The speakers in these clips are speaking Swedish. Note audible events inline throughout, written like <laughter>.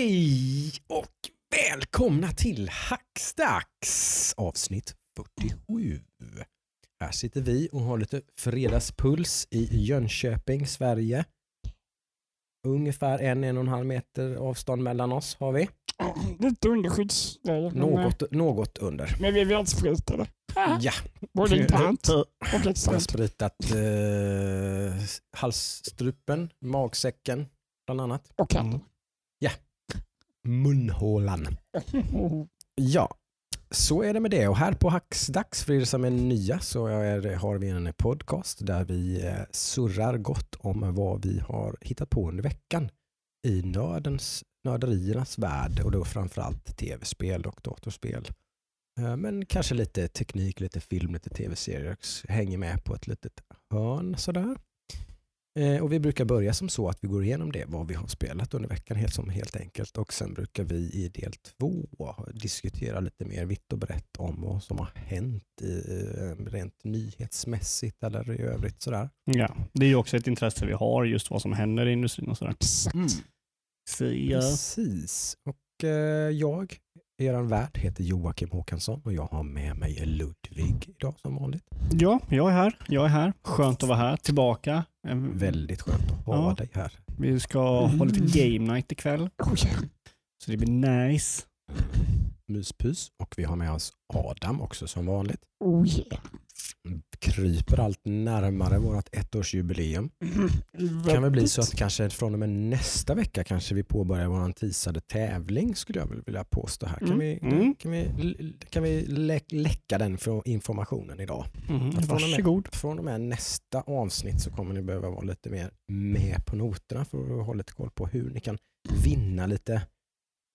Hej och välkomna till Hackstacks avsnitt 47. Här sitter vi och har lite fredagspuls i Jönköping, Sverige. Ungefär en, en och en halv meter avstånd mellan oss har vi. Lite men, eh, Något, något under. Men vi är välspritade. <laughs> Ja, Både internt och jag har externt. spritat eh, halsstrupen, magsäcken bland annat. Och händerna. Munhålan. Ja, så är det med det. Och här på Hacksdags för er som är nya så är, har vi en podcast där vi eh, surrar gott om vad vi har hittat på under veckan i nördens, nörderiernas värld och då framförallt tv-spel och datorspel. Eh, men kanske lite teknik, lite film, lite tv-serier hänger med på ett litet hörn sådär. Eh, Och vi brukar börja som så att vi går igenom det, vad vi har spelat under veckan helt, som helt enkelt. Och sen brukar vi i del två diskutera lite mer vitt och brett om vad som har hänt i, eh, rent nyhetsmässigt eller i övrigt sådär. Ja, det är ju också ett intresse vi har, just vad som händer i industrin och sådär. Så, ja. Precis. Och eh, jag, eran värd, heter Joakim Håkansson och jag har med mig Ludvig idag som vanligt. ja, jag är här. Jag är här. Skönt att vara här, tillbaka. Eh, Väldigt skönt att ha Ja. dig här. Vi ska ha lite game night ikväll, så det blir nice. Myspys. Och vi har med oss Adam också som vanligt. oh yeah. Kryper allt närmare vårt ettårsjubileum. kan väl bli så att kanske från och med nästa vecka kanske vi påbörjar vår teasade tävling skulle jag väl vilja påstå här. Kan Mm. vi, Mm. kan vi, kan vi lä läcka den för informationen idag? Mm, från, och med, varsågod. från och med nästa avsnitt så kommer ni behöva vara lite mer med på noterna för att ha lite koll på hur ni kan vinna lite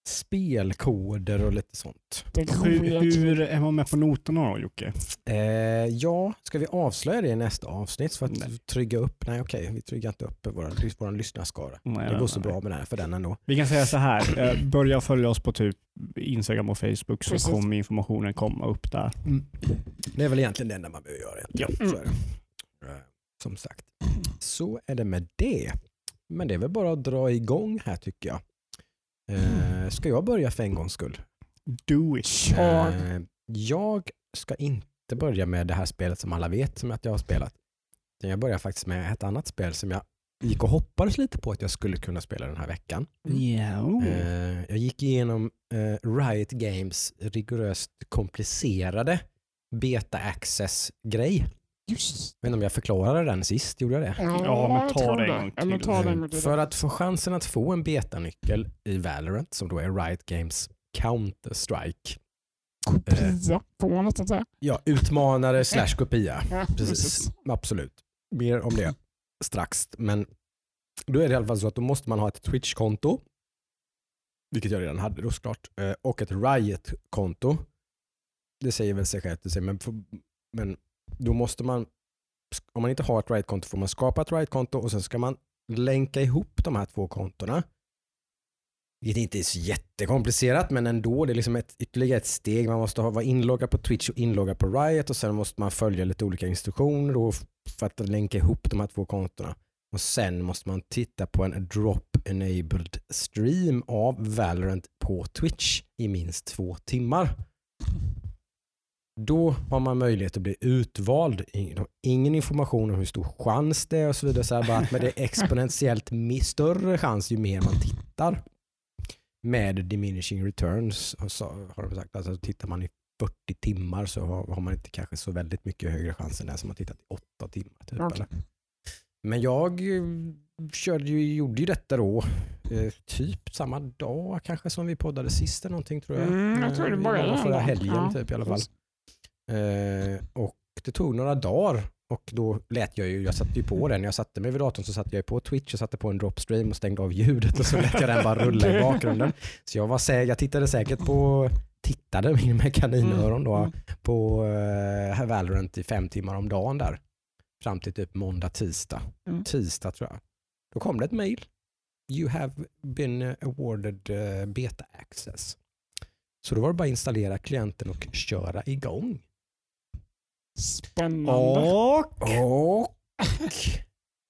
spelkoder och lite sånt. Det Hur, hur är man med på noterna då Jocke? Eh, ja, ska vi avslöja det i nästa avsnitt för att Nej. trygga upp? Nej okej, vi tryggar inte upp våra, vår lyssnarskara. Nej, Det nej, går så nej. bra med den här, för den ändå. Vi kan säga så här, eh, börja följa oss på typ Instagram och Facebook så Precis. kommer informationen komma upp där. Det är väl egentligen det enda man behöver göra. Ja. Egentligen. Så är det. Eh, Som sagt. Så är det med det. Men det är väl bara att dra igång här tycker jag. Eh, ska jag börja för en gångs skull? Do it. Eh, jag ska inte börja med det här spelet som alla vet som att jag har spelat. Jag börjar faktiskt med ett annat spel som jag gick och hoppades lite på att jag skulle kunna spela den här veckan. Ja. Eh, jag gick igenom eh, Riot Games rigoröst komplicerade beta access-grej. Just. Inte om jag förklarade den sist, gjorde jag det? Ja, men jag ta tror det en gång Ja, men till. ta det en gång till. För att få chansen att få en betanyckel i Valorant, som då är Riot Games Counter-Strike. Kopia får man nästan säga. Ja, utmanare slash kopia. <laughs> Ja, Precis, absolut. Mer om det strax. Men då är det i alla fall så att då måste man ha ett Twitch-konto, vilket jag redan hade då såklart, eh, och ett Riot-konto. Det säger väl sig självt, men, men då måste man, om man inte har ett Riot-konto får man skapa ett Riot-konto och sen ska man länka ihop de här två kontona. Vilket inte är så jättekomplicerat men ändå, det är liksom ett, ytterligare ett steg. Man måste ha, vara inloggad på Twitch och inloggad på Riot och sen måste man följa lite olika instruktioner då för att länka ihop de här två kontona. Och sen måste man titta på en drop-enabled stream av Valorant på Twitch i minst två timmar. Då har man möjlighet att bli utvald. Ingen- Ingen information om hur stor chans det är och så vidare. Så här, bara att men det är <laughs> exponentiellt större chans ju mer man tittar. Med diminishing returns så har de sagt. Alltså tittar man i 40 timmar så har, har man inte kanske så väldigt mycket högre chans än den som har tittat i 8 timmar. Typ, Okej. eller? Men jag eh, körde ju, gjorde ju detta då eh, typ samma dag kanske som vi poddade sist eller någonting tror jag. Mm, jag tror det Eh, började Förra helgen Ja, typ i alla fall. Eh, och det tog några dagar och då lät jag ju, jag satte ju på den, jag satte mig vid datorn så satte jag på Twitch och satte på en dropstream och stängde av ljudet och så lät jag den bara rulla i <laughs> bakgrunden. Så jag var säker, jag tittade säkert på, tittade med kaninöron då Mm. på eh, Valorant i fem timmar om dagen där. Fram till typ måndag, tisdag. Mm. Tisdag tror jag. Då kom det ett mail. You have been awarded eh, beta access. Så då var det bara att installera klienten och köra igång. Spännande. Och Och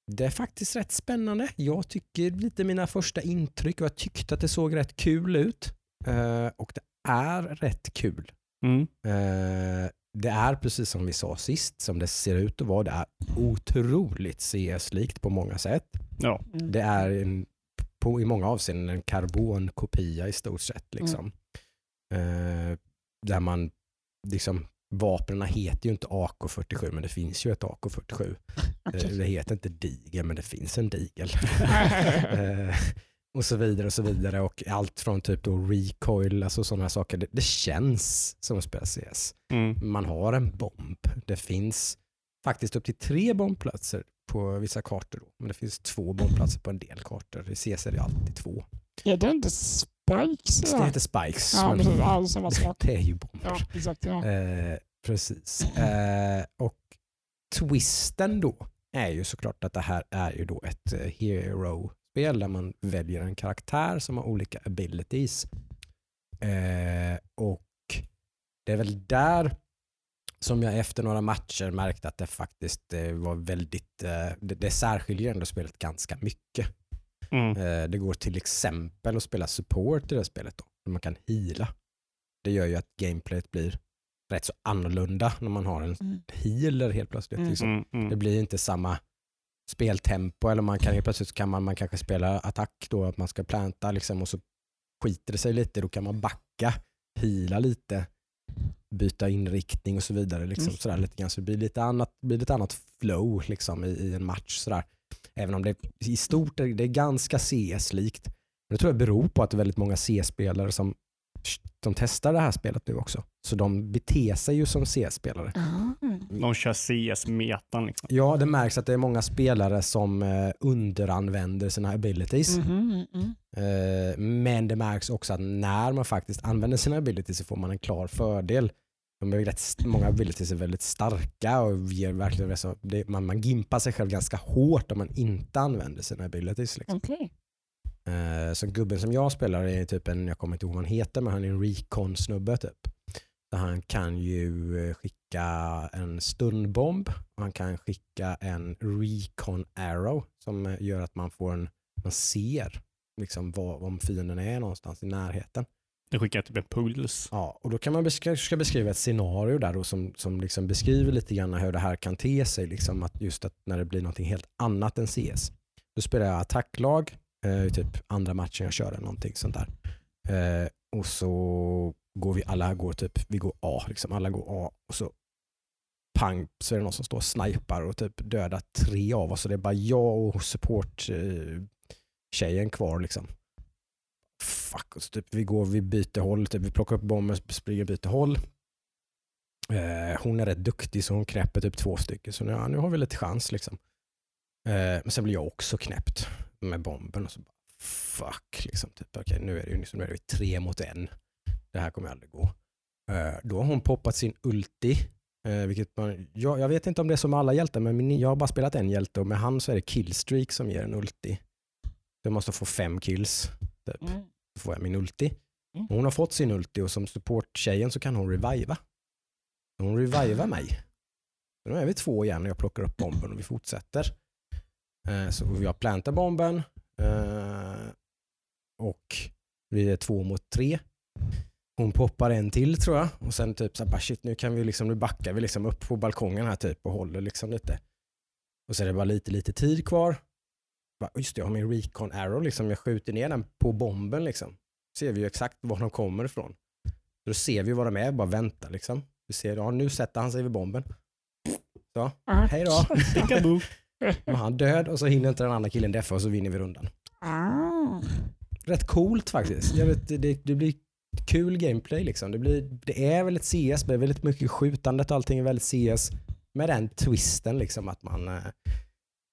<laughs> det är faktiskt rätt spännande. Jag tycker lite mina första intryck och jag tyckte att det såg rätt kul ut. Eh, och det är rätt kul. Mm. Eh, det är precis som vi sa sist, som det ser ut att vara. Det är otroligt CS-likt på många sätt. Ja. Det är en, på, i många avseenden en karbonkopia i stort sett. Liksom. Eh, där man, liksom, vapnen heter ju inte AK47 men det finns ju ett AK47. <laughs> Eh, Okej. det heter inte digel men det finns en digel. <laughs> Eh, och så vidare och så vidare och allt från typ då recoil, alltså sådana saker. Det, det känns som att spela CS. Mm. Man har en bomb. Det finns faktiskt upp till tre bombplatser på vissa kartor. Då. Men det finns två bombplatser på en del kartor. I CS är det alltid två. Är det inte Spikes? Det heter spikes. Ja, precis. Ja, samma sak. <laughs> det är ju bomber. Ja, exakt. Ja. Eh, precis. Eh, och twisten då är ju såklart att det här är ju då ett eh, hero-spel där man väljer en karaktär som har olika abilities. Eh, och det är väl där som jag efter några matcher märkte att det faktiskt eh, var väldigt, eh, det, det särskiljer ändå spelet ganska mycket. Mm. Eh, Det går till exempel att spela support i det spelet. Då, man kan heala. Det gör ju att gameplayet blir rätt så annorlunda när man har en Mm. healer helt plötsligt. Mm. Liksom. Mm. Mm. Det blir inte samma speltempo eller man kan helt plötsligt kan man, man kanske spela attack då att man ska planta liksom, och så skiter det sig lite. Då kan man backa, heala lite, byta inriktning och så vidare. Liksom, Mm. sådär, lite grann. Så det blir lite annat, blir lite annat flow liksom, i, i en match. Sådär. Även om det i stort är, det är ganska CS-likt. Men det tror jag beror på att det är väldigt många CS-spelare som, som testar det här spelet nu också. Så de beter sig ju som CS-spelare. Ah. De kör CS-metan liksom. Ja, det märks att det är många spelare som eh, underanvänder sina abilities. Mhm, mm. Eh, men det märks också att när man faktiskt använder sina abilities så får man en klar fördel. De är rätt, många abilities är väldigt starka och ger verkligen så, det, man, man gimpar sig själv ganska hårt om man inte använder sina abilities. Liksom. Okej. Eh, så gubben som jag spelar är typ en, jag kommer inte ihåg vad han heter, men han är en recon-snubbe typ. Så han kan ju eh, skicka en stunbomb och han kan skicka en recon arrow som gör att man får en, man ser liksom var, om fienden är någonstans i närheten. Den skickar typ en puls. Ja, och då kan man beskriva, ska beskriva ett scenario där då som, som liksom beskriver lite grann hur det här kan te sig. Liksom att just att när det blir något helt annat än CS. Då spelar jag attacklag, eh, typ andra matchen jag kör eller någonting sånt där. Eh, och så går vi, alla går typ, vi går A, liksom, alla går A och så pang så är det någon som står och snipar och typ dödar tre av oss. Så det är bara jag och support eh, tjejen kvar liksom. Fuck, och så typ vi går, vi byter håll, typ vi plockar upp bomben, springer och byter håll. Eh, hon är rätt duktig så hon knäpper typ två stycken. Så nu, ja, nu har vi lite chans liksom. Eh, men sen blir jag också knäppt med bomben och så bara fuck liksom. Typ, okay, nu är det ju liksom, nu är det tre mot en. Det här kommer aldrig gå. Eh, då har hon poppat sin ulti. Eh, vilket man, jag, jag vet inte om det är som med alla hjältar, men min, jag har bara spelat en hjälte och med han så är det killstreak som ger en ulti. Jag måste få fem kills. Typ Mm får jag min ulti. Mm. Hon har fått sin ulti och som supporttjejen så kan hon reviva. Hon revivar mig. Så nu är vi två igen och jag plockar upp bomben och vi fortsätter. Eh, så jag plantar bomben eh, och vi är två mot tre. Hon poppar en till tror jag och sen typ så bara, shit nu kan vi liksom, nu backar vi liksom upp på balkongen här typ och håller liksom lite. Och så är det bara lite, lite tid kvar. Bara, Just det, jag har min recon arrow liksom. Jag skjuter ner den på bomben liksom. Ser vi ju exakt var de kommer ifrån. Så då ser vi var de är, bara vänta liksom. Vi ser, ja nu sätter han sig vid bomben. Så, hej då. <laughs> Är <laughs> han död och så hinner inte den andra killen deffa och så vinner vi rundan. Ah. Rätt coolt faktiskt. Jag vet, det, det blir kul gameplay liksom. Det, blir, det är väldigt CS, det är väldigt mycket skjutandet och allting är väldigt CS. Med den twisten liksom att man eh,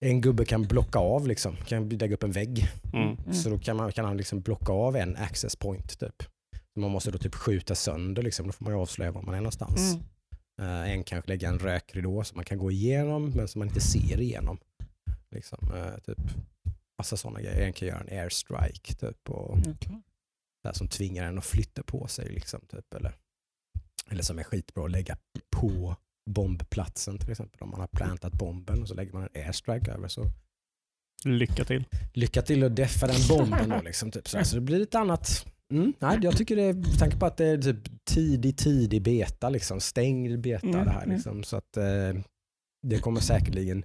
en gubbe kan blocka av liksom, kan lägga upp en vägg. Mm. Mm. Så då kan, man, kan han liksom blocka av en access point typ. Man måste då typ skjuta sönder liksom, då får man ju avslöja var man är någonstans. Mm. Eh, en kanske lägga en rökridå som man kan gå igenom men som man inte ser igenom. Liksom, eh, typ. Massa sådana grejer. En kan göra en airstrike typ, och Okej. där som tvingar en att flytta på sig. Liksom, typ, eller, eller som är skitbra att lägga på bombplatsen till exempel. Om man har plantat bomben och så lägger man en airstrike över så Lycka till. lycka till att deffa den bomben då. Liksom, typ. Så det blir lite annat. Mm, nej, jag tycker det är, med tanke på att det är typ tidig, tidig beta, liksom, stängd beta Mm, det här. mm. Liksom, så att eh, det kommer säkerligen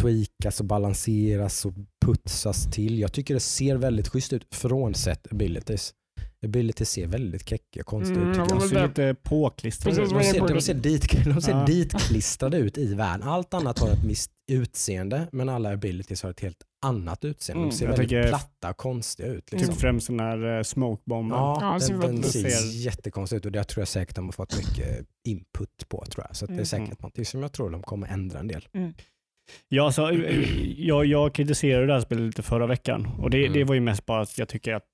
tweakas och balanseras och putsas till. Jag tycker det ser väldigt schysst ut frånsett abilities. Abilities ser väldigt keckiga och konstiga Mm, ut. men jag. De ser lite påklistrade ut. vad De ser, de ser, dit, de ser Ja. ditklistrade ut i världen. Allt annat har ett visst utseende men alla abilities har ett helt annat utseende. Mm, De ser jag väldigt platta och konstiga ut. Liksom. Typ främst den här eh, smokebomben. Ja, Ja, den, den ser ser- jättekonstig ut och det tror jag säkert de har fått mycket input på. tror jag. Så att det är Mm. säkert någonting som jag tror de kommer ändra en del. Ja, alltså, eh, jag, jag kritiserade det här spelet lite förra veckan och det, Mm. det var ju mest bara att jag tycker att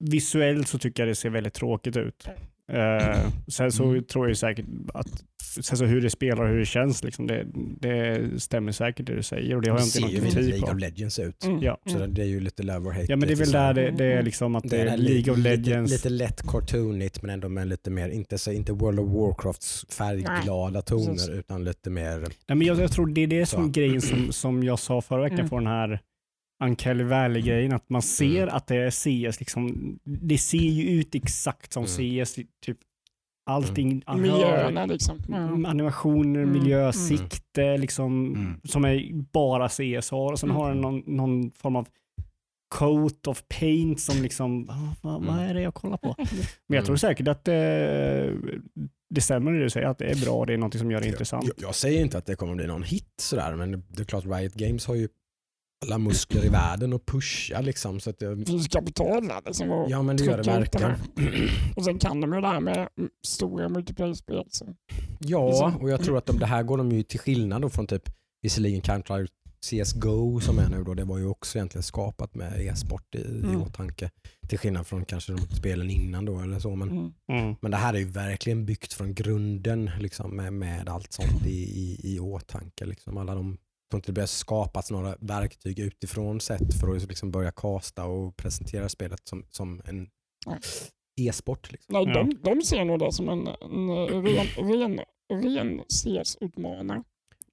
visuellt så tycker jag det ser väldigt tråkigt ut. Eh, sen så Mm. tror jag ju säkert att sen så hur det spelar och hur det känns, liksom, det, det stämmer säkert det du säger och det har jag inte ser någon ju inte kritik League på. of Legends ut. Mm. Ja. Så det, är ju lite love or hate. Ja men det är väl där det, det är Mm. liksom att det Det är League of lite, Legends. Lite, lite lätt cartoonigt men ändå med lite mer, inte, så, inte World of Warcrafts färgglada Nej, toner precis. utan lite mer Nej, men jag, jag tror det är det som Så. grejen som, som jag sa förra veckan Mm. på den här Uncanny Valley-grejen, att man ser Mm. att det är CS, liksom, det ser ju ut exakt som Mm. CS, typ allting, mm. Miljöerna liksom. Ja. animationer, Mm. miljö, Mm. liksom, Mm. som är bara CS har och sen Mm. har den någon, någon form av coat of paint som liksom, ah, vad, vad Mm. är det jag kollar på? <laughs> Men jag Mm. tror säkert att det, det stämmer det du säger, att det är bra, det är något som gör det intressant. Jag, jag säger inte att det kommer bli någon hit sådär men det, det är klart Riot Games har ju alla muskler i världen att pusha liksom. Så att det, finns kapital där liksom. Och, ja men det gör det verkligen. och sen kan de ju det här med stora multiplayer-spel. Så. Ja, Liksom. och jag tror att de, det här går de ju till skillnad då från typ visserligen Counter CSGO som är nu då, det var ju också egentligen skapat med e-sport i, i Mm. åtanke. Till skillnad från kanske de spelen innan då eller så. Men, Mm. Mm. men det här är ju verkligen byggt från grunden liksom, med, med allt sånt i, i, i åtanke. Liksom. Alla de, tror inte det börjar skapats några verktyg utifrån sett för att liksom börja kasta och presentera spelet som, som en e-sport. Liksom. Nej, de, de ser nog det som en, en ren, ren, ren CS-utmanare.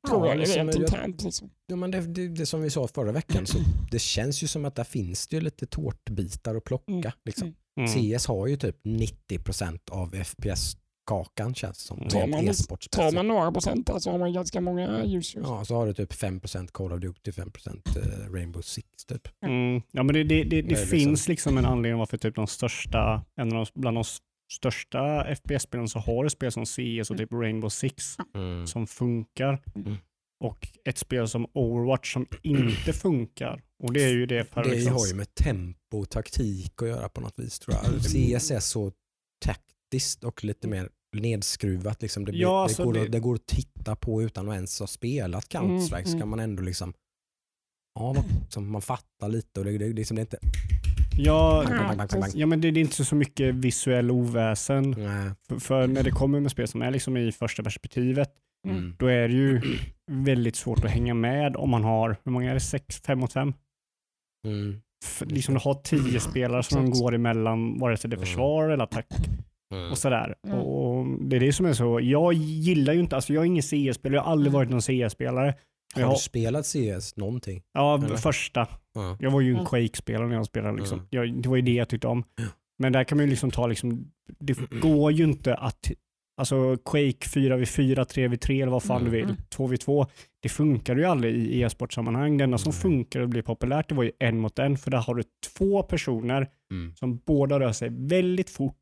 Tror jag, liksom, rent jag- internt. Liksom. Ja, men det, det, det som vi sa förra veckan, så det känns ju som att där finns det ju lite tårtbitar att plocka. Mm. Liksom. Mm. CS har ju typ 90% av FPS-kakan känns som. Tar man- Tar man några procent där så har man ganska många users. Ja, så har du typ 5% Call of Duty, 5% eh, Rainbow Six typ. Mm. Ja, men det, det, det, det, liksom- finns liksom en anledning varför typ de största, en av de, bland de största FPS-spelen så har du spel som CS och typ Rainbow Six Mm. som funkar. Mm. Och ett spel som Overwatch som inte <clears throat> funkar. Och det är ju det för Det liksom, har ju med tempo och taktik att göra på något vis tror jag. CS är så taktiskt och lite mer nedskruvat. Liksom. Det, blir, Ja, det, alltså går, det- att, det går att titta på utan att ens ha spelat Counter-Strike. Mm, Så kan mm. man ändå liksom Ja, liksom, man fattar lite och det, det, liksom, det är inte... Ja, Bang, bang, bang, bang, bang. ja men det, det är inte så mycket visuell oväsen. Nej. För, för när det kommer med spel som är liksom i första perspektivet, Mm. då är det ju väldigt svårt att hänga med om man har, hur många är det? Sex, fem mot fem? Mm. F- liksom du har tio spelare som Exakt. går emellan, vare sig det är Mm. försvar eller attack Mm. och sådär. Mm. Och det är det som är så, jag gillar ju inte, alltså jag är ingen CS-spelare, jag har aldrig varit någon CS-spelare. Har Jag du har, spelat CS någonting? ja, eller? första. Ja. Jag var ju en Mm. Quake-spelare när jag spelade. Liksom. Mm. Jag, det var ju det jag tyckte om. Men där kan man ju liksom ta, liksom, det går ju inte att, alltså Quake 4v4, 3v3 eller vad fan Mm. du vill, Mm. 2v2, det funkar ju aldrig i e-sportsammanhang. Det enda som Nej. funkar och blir populärt det var ju en mot en, för där har du två personer Mm. som båda rör sig väldigt fort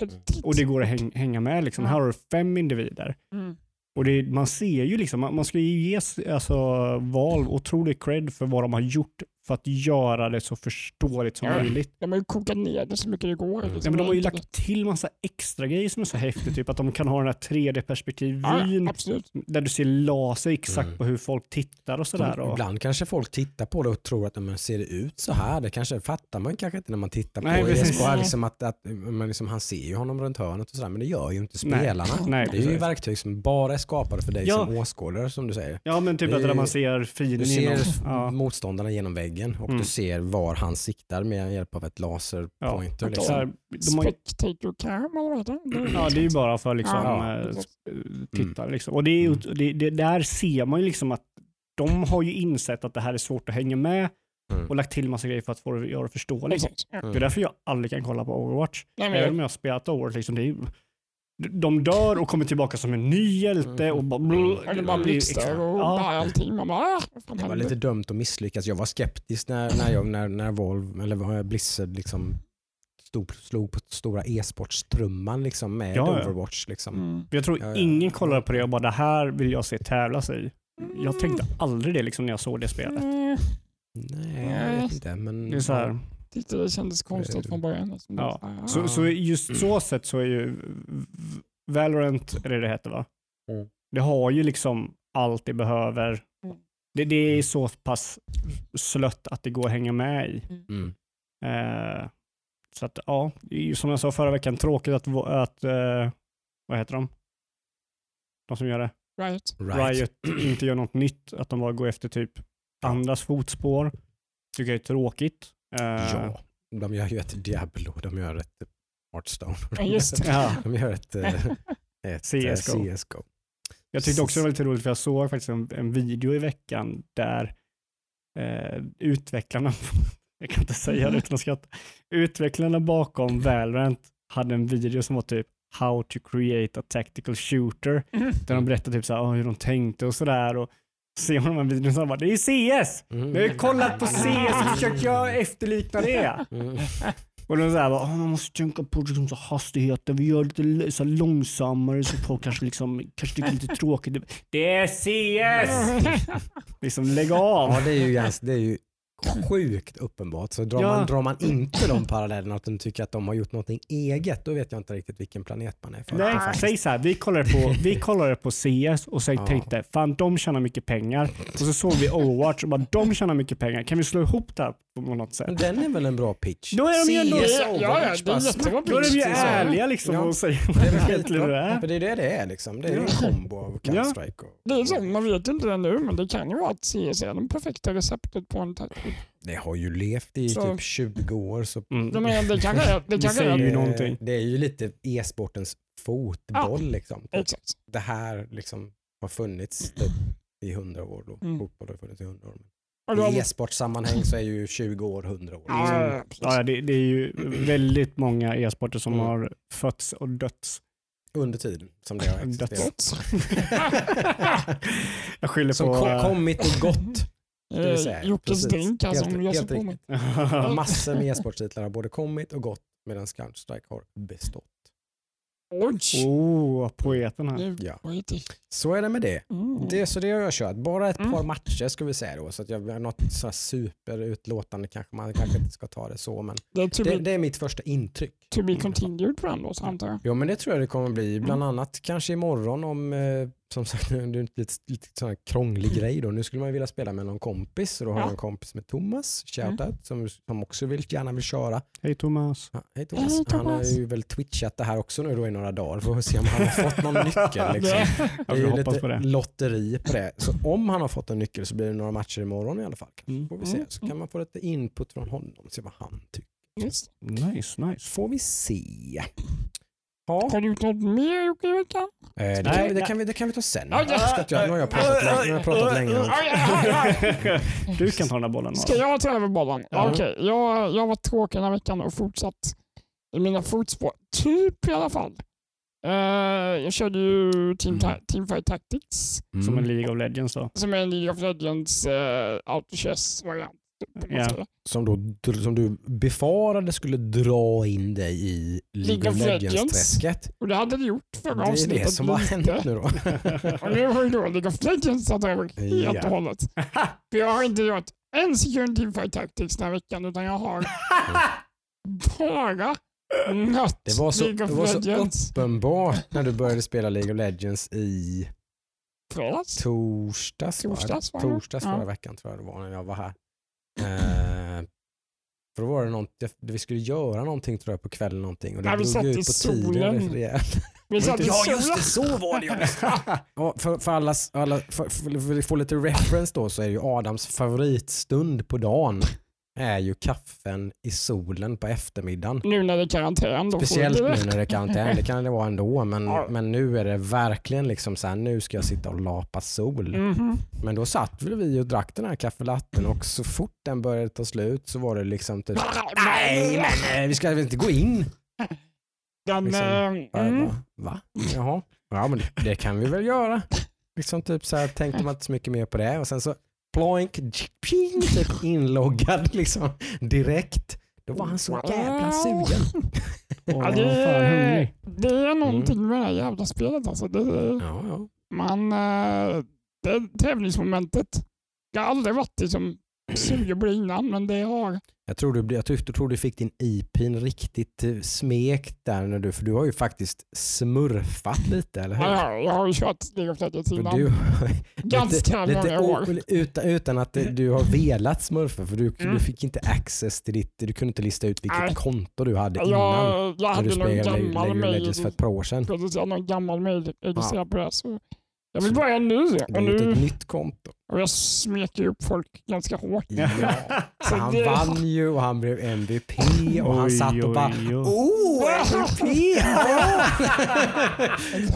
Väldigt. och det går att häng, hänga med. Liksom. Ja. Här har du fem individer. Mm. Och det, man ser ju liksom, man, man ska ju ge alltså, Valve otrolig cred för vad de har gjort för att göra det så förståeligt som Ja. möjligt. De har ju kokat ner det så mycket det går. Mm. Liksom. Ja, men de har ju lagt till massa extra grejer som är så häftigt. Typ att de kan ha den här 3D-perspektivvyn Ja, där du ser laser exakt Mm. på hur folk tittar och sådär. Och, Ibland kanske folk tittar på det och tror att men, ser det ut så här? Det kanske fattar man kanske inte när man tittar på Nej, det. precis. Bara liksom att, att, men liksom, han ser ju honom runt hörnet och sådär, men det gör ju inte Nej. spelarna. Nej, det är ju verktyg som bara är skapade för dig Ja. som åskådare som du säger. ja men typ Det att är- där man ser Du fienden ser genom. Ja. motståndarna genom väggen och Mm. du ser var han siktar med hjälp av ett laserpointer. Så liksom. här, de har, ju- Spectator cam eller vad heter det? ja, det är ju bara för liksom, Ja, precis. titta. Liksom. Och det är, ju- det, det, där ser man ju liksom att de har ju insett att det här är svårt att hänga med Mm. och lagt till massa grejer för att få det, det förståeligt. Exakt. Ja. Det är därför jag aldrig kan kolla på Overwatch. Nej, men Även jag, om jag har spelat Overwatch, liksom, det är, ju- de dör och kommer tillbaka som en ny hjälte och bara... och det bara blixtar och Ja. bara allting. Man bara, ah, Det var lite dumt att misslyckas. Jag var skeptisk när, när, jag, när, när Volvo, eller Blizzard liksom stod, slog på stora e-sportstrumman liksom med Ja. Overwatch. Liksom. Mm. Jag tror Ja, ja. ingen kollade på det och bara det här vill jag se tävlas i. Jag tänkte aldrig det liksom när jag såg det spelet. Mm. Nej, jag vet inte. Men, Det är så här, Tyckte det kändes konstigt från början. Liksom. Ja. Ah. så, så just så sätt så är ju Valorant, eller det heter va? Mm. Det har ju liksom allt det behöver. Mm. Det, det är så pass slött att det går att hänga med i. Mm. Eh, så att ja, det är som jag sa förra veckan, tråkigt att, att eh, vad heter de? De som gör det? Riot. Right. Riot inte gör något nytt, att de bara går efter typ andras fotspår. Tycker jag är tråkigt. Eh, Ja, de gör ju ett Diablo, de gör ett Hearthstone. Just det. <laughs> De gör ett, eh, <laughs> ett eh, CS:GO. CSGO. Jag tyckte också det var lite roligt för jag såg faktiskt en, en video i veckan där eh, utvecklarna, <laughs> jag kan inte säga det utan att skratta, utvecklarna bakom Valorant hade en video som var typ How to create a tactical shooter. Mm. Där de berättade typ så här, "Åh, hur de tänkte och sådär. Och man de här videorna så bara, det är CS! Mm. Jag har ju kollat på CS och <laughs> försökt göra efterlikna det. Mm. Och de säger bara, "Åh, man måste tänka på liksom, så hastigheten, vi gör det lite så här långsammare så folk kanske, liksom, kanske tycker det är lite tråkigt. Det är CS! <laughs> liksom lägg av. Ja, det är ju, ganska, det är ju <laughs> sjukt uppenbart. Så drar, Ja. man, drar man inte de parallellerna att de tycker att de har gjort någonting eget, då vet jag inte riktigt vilken planet man är för. Nej, faktiskt. säg så här, vi kollade på, <laughs> vi kollade på CS och så Ja. tänkte, fan de tjänar mycket pengar. Och så såg vi Overwatch och bara, de tjänar mycket pengar. Kan vi slå ihop det här på något sätt? Den är väl en bra pitch? Då är de ju ändå- Ja, ja, det är jättebra Då är de ju pitch, ärliga liksom Ja. och säger Det är vad väl egentligen det är. För det är det det är liksom. Det är ju en kombo av Ja. Counter-Strike. Och... Det är så, man vet inte det nu, men det kan ju vara att CS är det perfekta receptet på en taktik. Det har ju levt i Så- typ 20 år. Så Mm. Menar, det kanske är... Det Det kanske säger är ju det, någonting. det är ju lite e-sportens fotboll. Liksom. exakt. Det här liksom har funnits typ i 100 år. Då. Mm. Fotboll har funnits i 100 år. I e-sportsammanhang så är ju 20 år 100 år. ja, ja. Ja, det, det är ju väldigt många e-sporter som Mm. har fötts och dötts. Under tiden som det har existerat. <laughs> Jag skyller som på... ko- kommit och gått. Eh, Jockes drink alltså, som jag ser på mig. <laughs> Massor med e-sporttitlar har både kommit och gått medan Counter-Strike har bestått. Oj! oh, poeten här. Ja. Så är det med det. Mm. det så det har jag kört. Bara ett Mm. par matcher ska vi säga då. Så att jag har något så här superutlåtande kanske man kanske inte ska ta det så. Men Det be, det är mitt första intryck. to be continued på den då, antar jag. Jo men det tror jag det kommer bli. Bland Mm. annat kanske imorgon om, eh, som sagt, <laughs> det är en lite, lite sån här krånglig grej då. Nu skulle man vilja spela med någon kompis. Så då har Ja. jag en kompis med Thomas, shoutout, Mm. som, som också vill, gärna vill köra. Hej Thomas. Ja, Hej Thomas. Hej, Han har Thomas. ju väl twitchat det här också nu då i några dagar. Får vi se om han har fått någon nyckel. Liksom. Det- är ju lite på det. lotteri på det. Så om han har fått en nyckel så blir det några matcher imorgon i alla fall. Mm. Får vi se. Mm. Så kan man få lite input från honom och se vad han tycker. Just. Nice, nice. Får vi se. Ja, Har du gjort något mer Jocke i veckan? eh, det, kan Nej, vi, det, kan vi, det kan vi ta sen. Ska inte jag- Nu har jag pratat länge. Nu har jag pratat länge. Aj, aj, aj, aj. <laughs> Du kan ta den här bollen. Ska jag ta över bollen? Ja. Okej, jag, jag var tråkig den här veckan och fortsatt i mina fotspår. Typ i alla fall. Eh, jag körde ju Team, Ta- Teamfight Tactics Som en Mm. League of Legends då. som är en League of Legends uh, auto-chess-variant. kan man Ja. Som, då, som du befarade skulle dra in dig i League of Legends-träsket. Och det hade det gjort förra Det är avsnittet. det som har hänt nu då. <laughs> Och nu har ju då League of Legends tagit över helt Ja. och hållet. För jag har inte gjort en sekund Teamfight Tactics den här veckan utan jag har <laughs> bara nött Det var så, League det of var så Legends. uppenbart när du började spela League of Legends i Fredags. torsdags? Torsdags var det. torsdags Ja. förra veckan tror jag det var när jag var här. Eh, för då var det något, vi skulle göra någonting tror jag på kvällen någonting och det Ja, vi drog satt ut på solen. tiden <laughs> rejält. Vi satt i Ja just solen. det, så var det ja. ja <laughs> <laughs> för, för, allas, alla, för, för, för att få lite reference då så är det ju Adams favoritstund på dagen är ju kaffen i solen på eftermiddagen. Nu när det är karantän. Speciellt nu när det är karantän, det kan det vara ändå, men, Ja. men nu är det verkligen liksom så här, nu ska jag sitta och lapa sol. Mhm. Men då satt väl vi och drack den här kaffelatten och så fort den började ta slut så var det liksom typ, nej men eh, vi ska väl inte gå in. Den, Liksom, eh, Jag mm. bara, Va? Jaha, ja men det, det kan vi väl göra. Liksom typ så här tänkte man inte så mycket mer på det och sen så ploink, ping, typ inloggad liksom direkt. Då var han så jävla sugen. Ja, det, hungrig. det är någonting med det här jävla spelet. Alltså. Det, Ja, ja. man, eh, det tävlingsmomentet. Jag har aldrig varit liksom sugen på innan, men det har... Jag tror, du, jag tror, du fick din IPIN riktigt eh, smekt där, när du, för du har ju faktiskt smurfat lite, eller hur? Ja, jag, har ju kört League of Legends innan. du, Ganska lite, många år. utan, utan att du har velat smurfa, för du, Mm. du fick inte access till ditt, du kunde inte lista ut vilket Nej. konto du hade innan. Jag, jag hade du någon gammal mail, för ett par år sedan. precis, jag hade någon gammal mail registrerad på det. Så jag vill börja nu. Du Och, har nu, ett nytt konto. Och jag smeker ju upp folk ganska hårt. Ja. <laughs> Han det- vann ju och han blev MVP och han Oj, satt och bara oj, oj. Oh, MVP!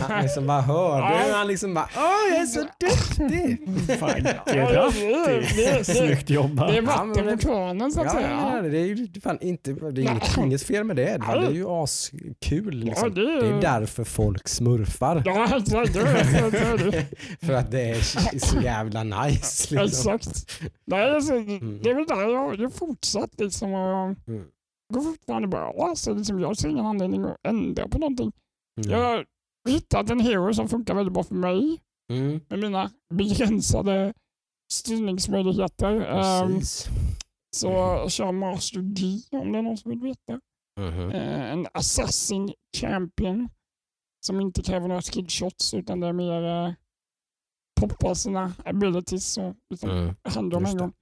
han liksom bara hörde hur han liksom bara Åh, jag är så duktig! Fan, grattis. Snyggt jobbat. Det är vatten det- på kvarnen så att säga. ja, det är ju fan inte, det är inget, inget fel med det. Det är ju askul. Liksom. Ja, det är- Det är därför folk smurfar. Ja, exakt. Det är- det är det. För att det är så jävla nice. Liksom. Exakt. Nej, alltså, det är väl där jag har ju fortsatt liksom och Mm. går fortfarande bra. Alltså, liksom, jag ser ingen anledning att ändra på någonting. Mm. Jag har hittat en hero som funkar väldigt bra för mig Mm. med mina begränsade styrningsmöjligheter. Precis. så jag kör Master D om det är någon som vill veta. Mhm. Eh, en Assassin Champion som inte kräver några skillshots utan det är mer eh, poppa sina abilities och liksom Mm. hand om en gång.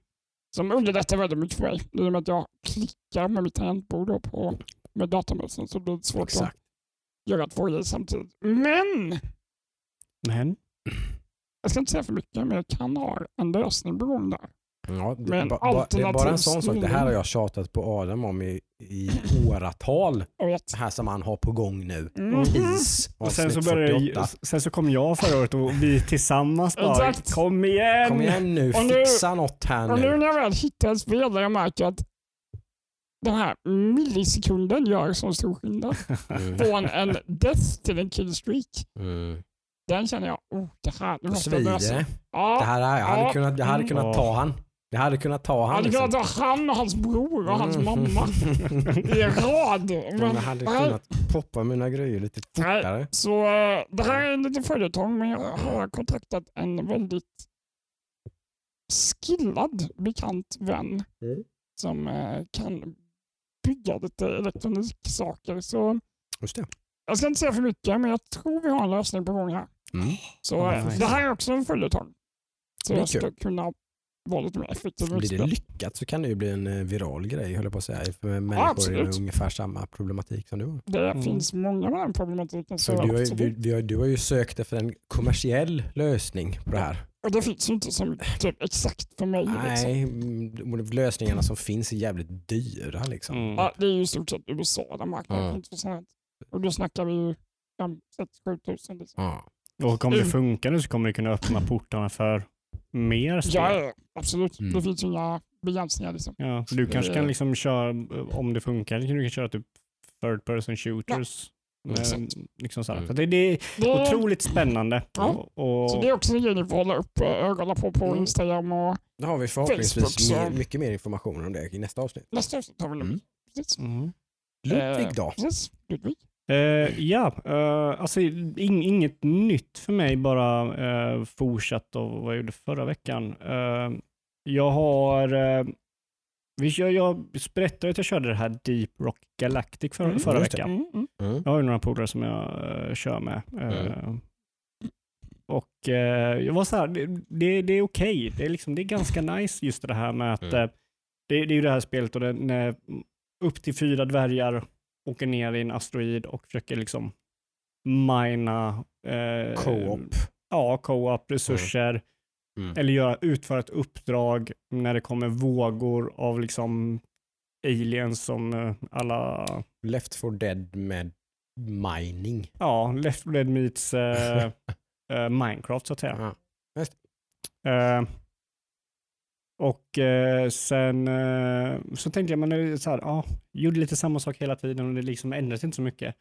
Som underlättar väldigt mycket för mig. I och med att jag klickar med mitt tangentbord på, med datamusen så blir det svårt Exakt. att göra två grejer samtidigt. Men! Men, Jag ska inte säga för mycket, men jag kan ha en lösning på gång där. Ja, det, Men ba, ba, bara en sån sak. Det här har jag tjatat på Adam om i, i åratal. Det här som han har på gång nu. Mm. Tease och sen så, började, 48. sen så kom jag förra året och vi tillsammans bara, kom igen! Kom igen nu, Och nu- fixa något här Och nu nu. när jag väl hittar ett spel där jag märker att den här millisekunden gör så stor skillnad. Mm. Från en death till en killstreak. Mm. Den känner jag, oh, det här Då måste jag lösa. det. Det Ja, här, jag hade Ja. kunnat, jag hade Mm. kunnat Ja. ta han. Jag hade kunnat ta jag han. hade Liksom. kunnat ha han och hans bror och hans Mm. mamma i rad. Men jag hade kunnat poppa mina grejer lite fortare. Så eh, det här är en liten följetong, men jag har kontaktat en väldigt skillad bekant vän Mm. som eh, kan bygga lite elektroniksaker. Så Just det. jag ska inte säga för mycket, men jag tror vi har en lösning på gång här. Mm. Så nice. det här är också en följetong. Så Det jag ska kunna vara lite mer effektiv. med Blir det lyckat så kan det ju bli en eh, viral grej, höll jag på att säga. För människor med absolut. ungefär samma problematik som du har. Det Mm. finns många med den problematiken. Så Så du har, du, vi har, du har ju sökt efter en kommersiell lösning på det här. Och det finns ju inte som typ, exakt för mig. Liksom. Nej, mm, de lösningarna som finns är jävligt dyra liksom. Mm. Ja, det är ju i stort sett USA där marknaden Ja. intressant. Och då snackar vi ju 5 6 7 tusen. Liksom. Ja. Och om det Mm. funkar nu så kommer det kunna öppna portarna för mer spel. Ja, ja, absolut. Mm. Det finns ju inga begränsningar. Liksom. Ja, för du kanske Eh. kan liksom köra, om det funkar, du kan köra typ third person shooters. Med, exakt. liksom så. Mm. Så det, det är Det, otroligt spännande. Ja. Och, och, så det är också en grej ni får hålla upp eh, ögonen på på Mm. Instagram och Då har vi förhoppningsvis Facebook, så- mer, mycket mer information om det i nästa avsnitt. nästa avsnitt har vi Mm. Precis. Mm. Ludvig Eh, då? Precis. Ludvig. Eh, ja, uh, alltså ing, inget nytt för mig, bara uh, fortsatt och vad jag gjorde förra veckan. Eh, jag har, uh, vi kör, jag berättade att jag körde det här Deep Rock Galactic för, Mm, förra veckan. Mm, mm. Mm. Jag har ju några polare som jag kör med. Eh, Och jag var så här, det, det, det är okej. Det, är liksom, det är ganska nice just det här med att Mm. det, det är ju det här spelet och det, upp till fyra dvärgar åker ner i en asteroid och försöker liksom mina eh, Co-op. Ja, co-op, resurser. Mm. eller göra, utföra ett uppdrag när det kommer vågor av liksom aliens som eh, alla, Left for dead med mining. ja, Left 4 Dead meets eh, <laughs> eh, Minecraft så att säga. Ja. Eh, och eh, sen eh, så tänkte jag, är så här, ja, gjorde lite samma sak hela tiden och det liksom ändrades inte så mycket.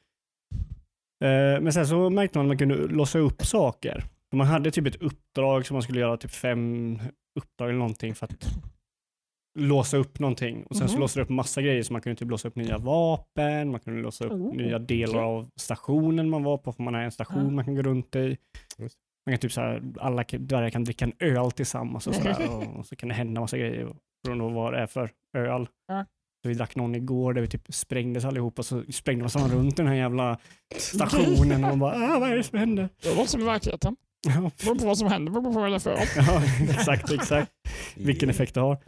Eh, men sen så märkte man att man kunde låsa upp saker. Man hade typ ett uppdrag som man skulle göra, typ fem uppdrag eller någonting för att låsa upp någonting. Och sen så Mhm. låste det upp massa grejer, så man kunde typ låsa upp nya vapen, man kunde låsa upp Oh, nya delar av stationen man var på, för man har en station Ja. man kan gå runt i. Man kan typ så här, alla kan- dvärgar kan dricka en öl tillsammans och, så där, <laughs> och så kan det hända massa grejer beroende på vad det är för öl. Ja. Så vi drack någon igår där vi typ sprängdes allihopa, så sprängde man runt den här jävla stationen och man bara, ah, vad är det som händer? Det var som i verkligheten. Ja, Det beror på vad som händer, det beror på vad är för <laughs> ja exakt, exakt. Vilken effekt det har.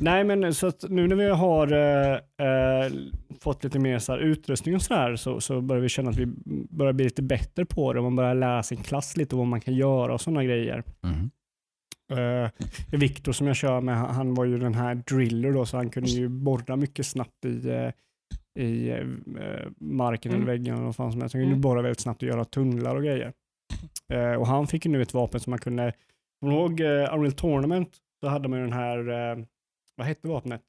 Nej, men så att nu när vi har eh, eh, fått lite mer så här utrustning och sådär så, så börjar vi känna att vi börjar bli lite bättre på det och man börjar lära sin klass lite och vad man kan göra och sådana grejer. Mhm. Uh, Viktor som jag kör med, han- var ju den här driller då, så han kunde ju borra mycket snabbt i, eh, i eh, marken Mm. eller väggen eller vad fan som helst. Han kunde Mm. borra väldigt snabbt och göra tunnlar och grejer. Eh, och han fick ju nu ett vapen som man kunde, kommer du ihåg uh, Unreal Tournament? Så hade man ju den här, eh, vad hette vapnet?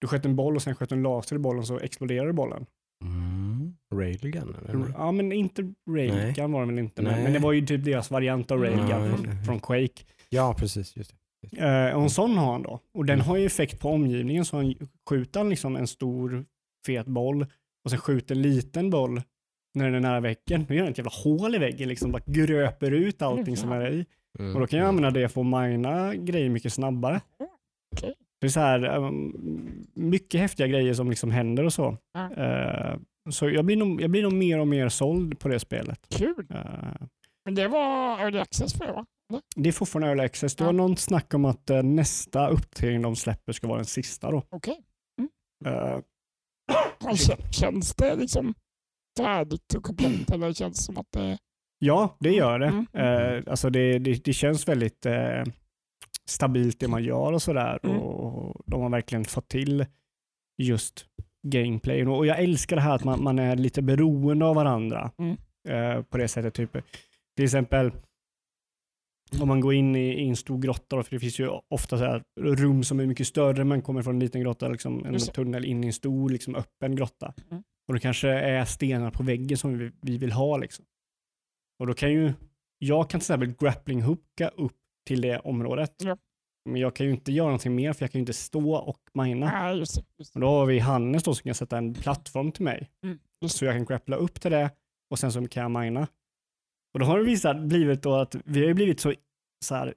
Du sköt en boll och sen sköt en laser i bollen så exploderade bollen. Mm. Railgun eller? Ja men inte Railgun var det väl inte, men, men det var ju typ deras variant av Railgun Ja, från, från Quake. Ja, precis. Just det. Eh, och en sån har han då. Och den Mm. har ju effekt på omgivningen så han skjuter han liksom en stor fet boll och sen skjuter en liten boll när den är nära väggen. Då gör han ett jävla hål i väggen liksom, bara gröper ut allting som är i. Mm. Och då kan jag använda det för att mina grejer mycket snabbare. Det är så här, um, mycket häftiga grejer som liksom händer och så. Eh, så jag blir, nog, jag blir nog mer och mer såld på det spelet. Kul. Eh, Men det var early access för det va? det är fortfarande early access. Det var någon snack om att eh, nästa uppdatering de släpper ska vara den sista då. Okej. Eh, Alltså, känns det liksom färdigt och komplett <clears throat> eller känns det som att det... Ja, det gör det. Mm. Eh, alltså det, det, det känns väldigt eh, stabilt det man gör och sådär. Mm. Och de har verkligen fått till just gameplayen. Och jag älskar det här att man, man är lite beroende av varandra Mm. eh, på det sättet. Typ. Till exempel om man går in i, i en stor grotta, då, för det finns ju ofta så här rum som är mycket större, man kommer från en liten grotta, liksom en tunnel in i en stor liksom, öppen grotta. Mm. Och det kanske är stenar på väggen som vi, vi vill ha. Liksom. Och då kan ju, jag kan till exempel grappling hooka upp till det området. Ja. Men jag kan ju inte göra någonting mer för jag kan ju inte stå och mina. Nej, just. Just. Och då har vi Hannes då som kan sätta en plattform till mig. Mm, Så jag kan grappla upp till det och sen så kan jag mina. Och då har det visat, blivit då att vi har ju blivit så, så här,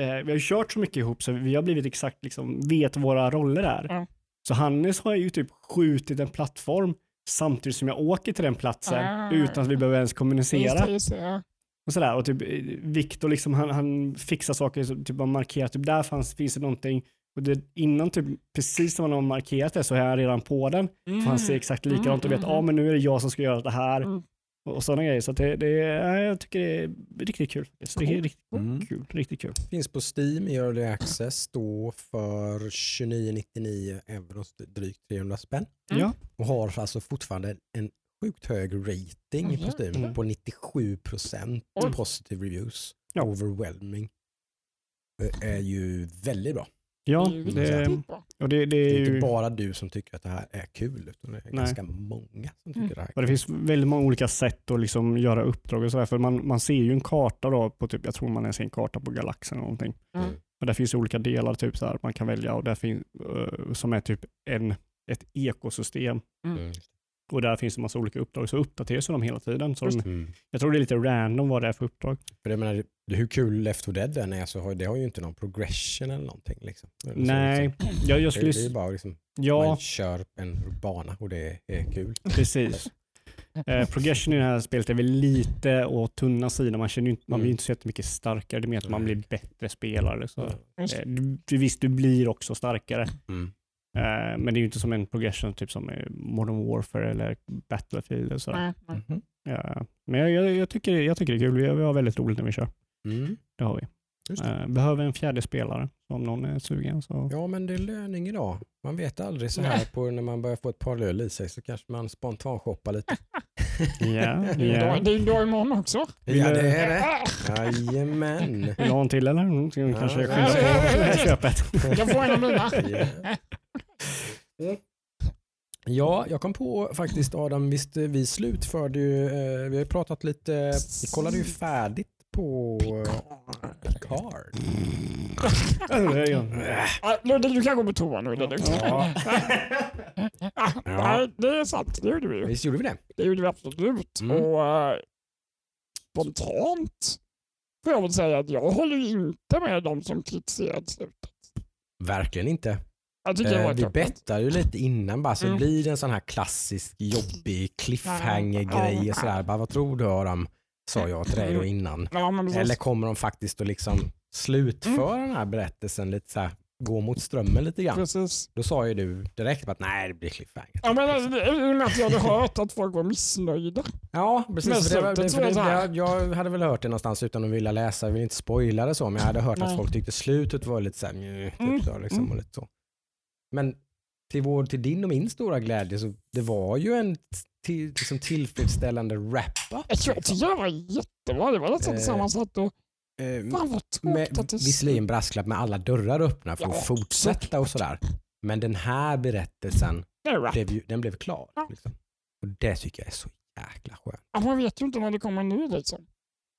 eh, vi har ju kört så mycket ihop så vi har blivit exakt liksom, vet våra roller är. Ja. Så Hannes har ju typ skjutit en plattform samtidigt som jag åker till den platsen Ah. utan att vi behöver ens kommunicera. just det, ja. Och sådär. Och typ eh, Viktor liksom, han, han fixar saker, så typ man markerar, typ där fanns, finns det någonting. Och det, innan typ, precis när man har markerat det så är han redan på den. För han ser exakt likadant och vet, ja Mm, mm, men nu är det jag som ska göra det här. Mm. Och, sådana grejer. Så att det, det, är- jag tycker det är riktigt kul. Det är riktigt Mm. kul. Riktigt kul. Finns på Steam i Early Access då för 29,99 euro, drygt 300 spänn. Mm. Ja. Och har alltså fortfarande en sjukt hög rating Mhm. på Steam Mm. på 97% Oj. positive reviews. Ja. Overwhelming. Det är ju väldigt bra. Ja, Det är det, bra. och det, det Det är är ju... inte bara du som tycker att det här är kul utan det är Nej. ganska många som tycker Mm. det här är Och det finns väldigt många olika sätt att liksom göra uppdrag och sådär. För man, man ser ju en karta då på typ, jag tror man ser en karta på galaxen eller någonting. Mm. Och där finns ju olika delar typ så här man kan välja och där finns, eh, som är typ en, ett ekosystem. Mm. Och där finns det massa olika uppdrag, så uppdateras de hela tiden. Så de, Mm. jag tror det är lite random vad det är för uppdrag. För jag menar, det- hur kul Left 4 Dead än är så har det har ju inte någon progression eller någonting. Liksom. Eller så, Nej, liksom. <clears throat> jag, jag Det, skulle... det är bara liksom, Ja, man kör en bana och det är kul. precis. <laughs> Eh, progression i det här spelet är väl lite åt tunna sidan. Man, känner ju inte, man blir Mm. inte så jättemycket starkare. Det är mer att man Nej. blir bättre spelare. Så. Eh, det. du- visst, du blir också starkare. Mm. Eh, men det är ju inte som en progression typ som i Modern Warfare eller Battlefield. Och nej. Mhm. Ja, men jag, jag, jag, tycker, jag tycker det är kul. Vi har, vi har väldigt roligt när vi kör. Mm. Det har vi. Eh, behöver en fjärde spelare. Om någon är sugen så. Ja, men det är löning idag. Man vet aldrig så här på när man börjar få ett par öl i sig så kanske man spontant shoppar lite. <laughs> <laughs> Ja, Det är ja. dag- det är dag imorgon också. Ja, det är det. Jajamän. Vill du ha en till eller? Mm, vi Ja, kanske ja, skynda på <laughs> köpet. Jag får en av mina. Ja. Ja, jag kom på faktiskt Adam, visst vi slutförde ju, eh, vi har ju pratat lite, vi kollade ju färdigt på eh, Picard. Ja, du kan gå på toa nu. Ludde. Ja. Nej, det är sant. Det gjorde vi ju. Visst gjorde vi det? Det gjorde vi absolut. Mm. Och eh, spontant får jag väl säga att jag håller inte med de som kritiserade slutet. Verkligen inte. Det Eh, vi bettade ju lite innan bara så Mm. blir det en sån här klassisk jobbig cliffhanger-grej och sådär. Bara, vad tror du Adam? Sa jag till dig då innan. Men precis. Eller kommer de faktiskt att liksom slutföra Mm. den här berättelsen lite så här, gå mot strömmen lite grann? precis. Då sa ju du direkt att nej det blir cliffhanger. Ja, men alltså, det- i och med att jag hade hört att folk var missnöjda. Ja, precis. Det, det, så det, så här. jag, jag hade väl hört det någonstans utan att vilja läsa, jag vill inte spoila det så, men jag hade hört Nej. att folk tyckte slutet var lite såhär, mjö, typ Mm, så, liksom, mm. och lite så. Men till, vår, till din och min stora glädje så det var ju en till, liksom tillfredsställande wrap-up. Jag jag liksom. det var jättebra. Det var nästan Eh, sammansatt och Eh, fan vad tråkigt att det visserligen brasklapp med alla dörrar öppna för Ja, att fortsätta och sådär. Men den här berättelsen, blev den blev klar. Ja. Liksom. Och det tycker jag är så jäkla skönt. Ja, man vet ju inte när det kommer ny liksom.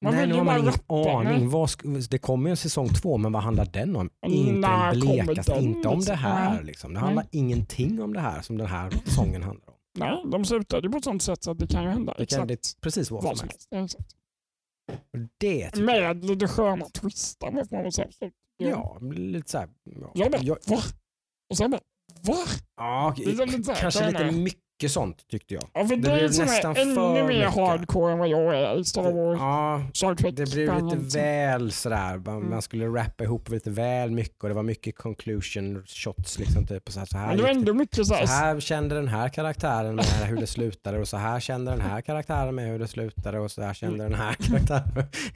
Man Nej, nu har man ingen aning. Nej. Vad det kommer ju en säsong två, men vad handlar den om? Inte när blekaste, den, inte om det här. Nej. Liksom. Det handlar ingenting om det här som den här säsongen handlar om. Nej, de slutade ju på ett sånt sätt så att det kan ju hända Det kan exakt det precis vad vad som helst. det Med lite sköna twistar får man väl säga. Så, ja, lite såhär. Ja, Jag bara, va? Och sen bara, va? ja, Det är lite så här, kanske kan lite med. Mycket sånt tyckte jag. Ja, för det, Det blev nästan är ännu för mer mycket. hardcore än vad jag är i Star Wars. Ja, Star Trek. det blev lite liksom. väl sådär. Man, Mm. man skulle rappa ihop lite väl mycket och det var mycket conclusion shots. Liksom, typ, och så här, så här Men det var gick det ändå mycket så Så här, kände den här karaktären med hur det slutade och så här kände den här karaktären med hur det slutade och så här kände den här karaktären.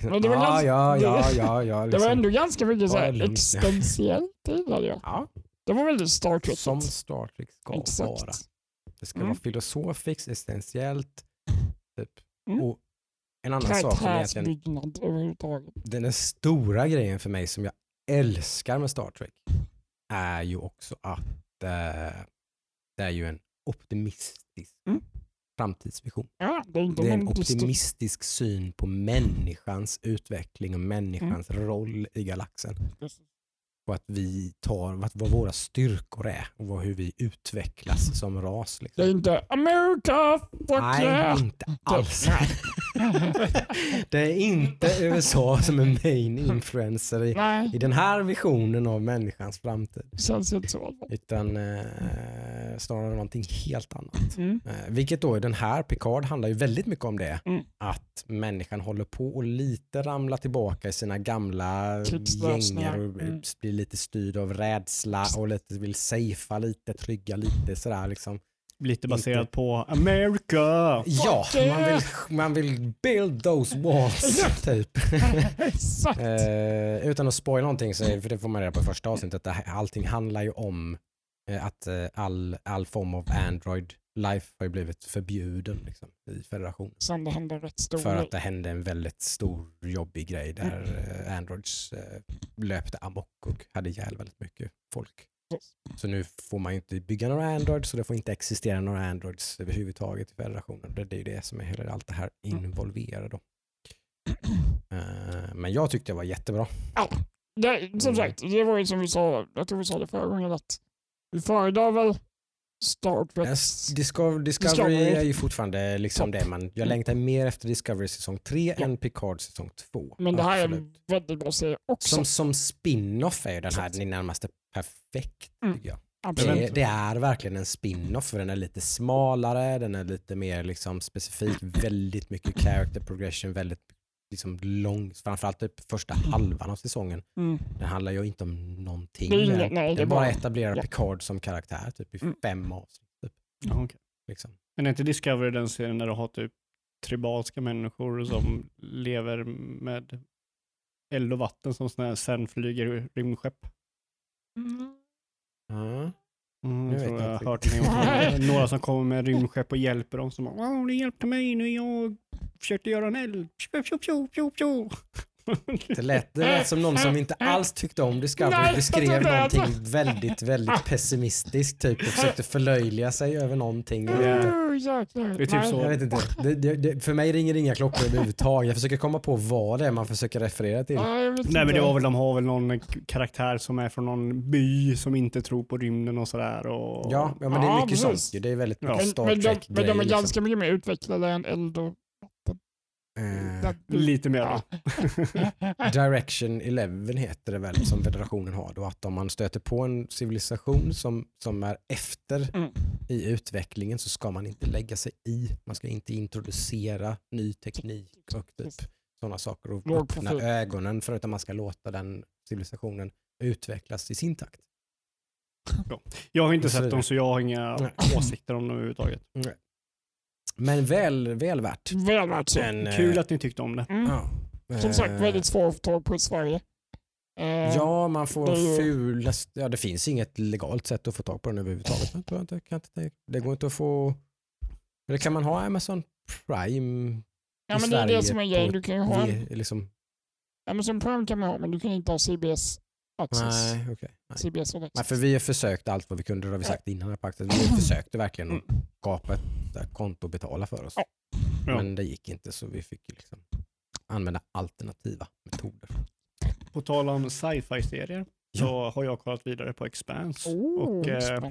Men det var ja, ja, ja, det- ja, ja. det Liksom. var ändå ganska mycket så här existentiellt jag. ja, Det var väldigt Star Trek. som Star Trek ska vara. Det ska Mm. vara filosofiskt, existentiellt. Typ. Mm. Och en annan sak som egentligen, den stora grejen för mig som jag älskar med Star Trek är ju också att eh, det är ju en optimistisk Mm. framtidsvision. Ja, det är Det är en optimistisk syn på människans utveckling och människans roll i galaxen. Och att vi tar vad, vad våra styrkor är och vad, hur vi utvecklas som ras. Det är Liksom. inte America, fuck Nej, yeah. inte alls. Det är inte USA som är main influencer i, i den här visionen av människans framtid. känns inte så. Utan eh, snarare någonting helt annat. Mm. Eh, vilket då, den här Picard handlar ju väldigt mycket om det. Mm. Att människan håller på att lite ramla tillbaka i sina gamla Krigslösningar. gänger och Mm. blir lite styrd av rädsla och lite vill safea lite, trygga lite sådär liksom. Lite baserat på America. Ja, man vill, man vill build those walls typ. <laughs> Exakt. Eh, utan att spoila någonting, så, för det får man reda på i första avsnittet, att allting handlar ju om eh, att eh, all, all form av Android life har ju blivit förbjuden liksom, i federationen. Sen det hände rätt stor För att det hände en väldigt stor jobbig grej där eh, Androids löpte amok och hade ihjäl väldigt mycket folk. Så nu får man ju inte bygga några Androids så det får inte existera några Androids överhuvudtaget i federationen. Det, är ju det som är hela allt det här involverade. Då. Eh, men jag tyckte det var jättebra. Det, som Mm. sagt, det var ju som vi sa, jag tror vi sa det förra gången att vi föredrar väl Star Trek. Yes, Discovery, Discovery är ju fortfarande liksom Topp. det man, jag längtar mer efter Discovery säsong 3 än Picard säsong 2. Men det här är Absolut. en väldigt bra serie också. Som, som spin-off är ju den här den är närmaste perfekt Mm. tycker jag. Det, det är verkligen en spin-off för den är lite smalare, den är lite mer liksom specifik, väldigt mycket character progression, väldigt liksom lång, framförallt typ första halvan av säsongen. Mm. Den handlar ju inte om någonting. Nej, det är den bara bara- etablerar ja. Picard som karaktär typ i Mm. fem avsnitt. Typ, Ja, liksom. Men är inte Discovery den serien där du har typ tribalska människor som lever med eld och vatten som sen flyger rymdskepp. Mm. Mm, Jag jag vet tror jag har inte hört det. någon- Några som kommer med rymdskepp och hjälper dem. Som bara, Åh, ni hjälpte mig när jag försökte göra en eld. Tjo, tjo, tjo, tjo, tjo. Det lät, det lät som någon som inte alls tyckte om Discovery Nej, beskrev någonting väldigt, väldigt pessimistiskt typ och försökte förlöjliga sig över någonting. Det är typ Nej. så. Jag vet inte. Det, det, det, för mig ringer inga klockor överhuvudtaget. Jag försöker komma på vad det är man försöker referera till. Ja, Nej men det var väl, de har väl någon karaktär som är från någon by som inte tror på rymden och sådär. Och... Ja, ja men det är Ja, mycket precis. sånt. Det är väldigt Ja. mycket men, Star men, de, trek men de är liksom. ganska mycket mer utvecklade än eld och Eh, Lite mer. Ja. <laughs> Direction 11 heter det väl som federationen har då att om man stöter på en civilisation som, som är efter Mm. i utvecklingen så ska man inte lägga sig i. Man ska inte introducera ny teknik och typ sådana saker och Låg öppna profil. ögonen för att man ska låta den civilisationen utvecklas i sin takt. Jag har inte sett dem så jag har inga Nej. <clears throat> åsikter om dem överhuvudtaget. Men väl, väl värt. Väl värt så. En, eh, Kul att ni tyckte om det. Mm. ja. Som sagt, Eh, väldigt svårt att få tag på i Sverige. Eh, Ja, man får det är ju- ful... Ja, det finns inget legalt sätt att få tag på den överhuvudtaget. Jag tror inte, kan inte, det går inte att få... Eller kan man ha Amazon Prime ja, i men det är det Sverige som är grejen. Du kan ju ha liksom, Amazon Prime kan man ha, men du kan inte ha CBS Access. Nej, okej. Nej. CBS Nej, för vi har försökt allt vad vi kunde, det har vi sagt innan här på. Vi försökte verkligen att skapa ett där konto och betala för oss. Ja. Ja. Men det gick inte så vi fick liksom använda alternativa metoder. På tal om sci-fi-serier så har jag kollat vidare på Expanse. Oh, och, eh.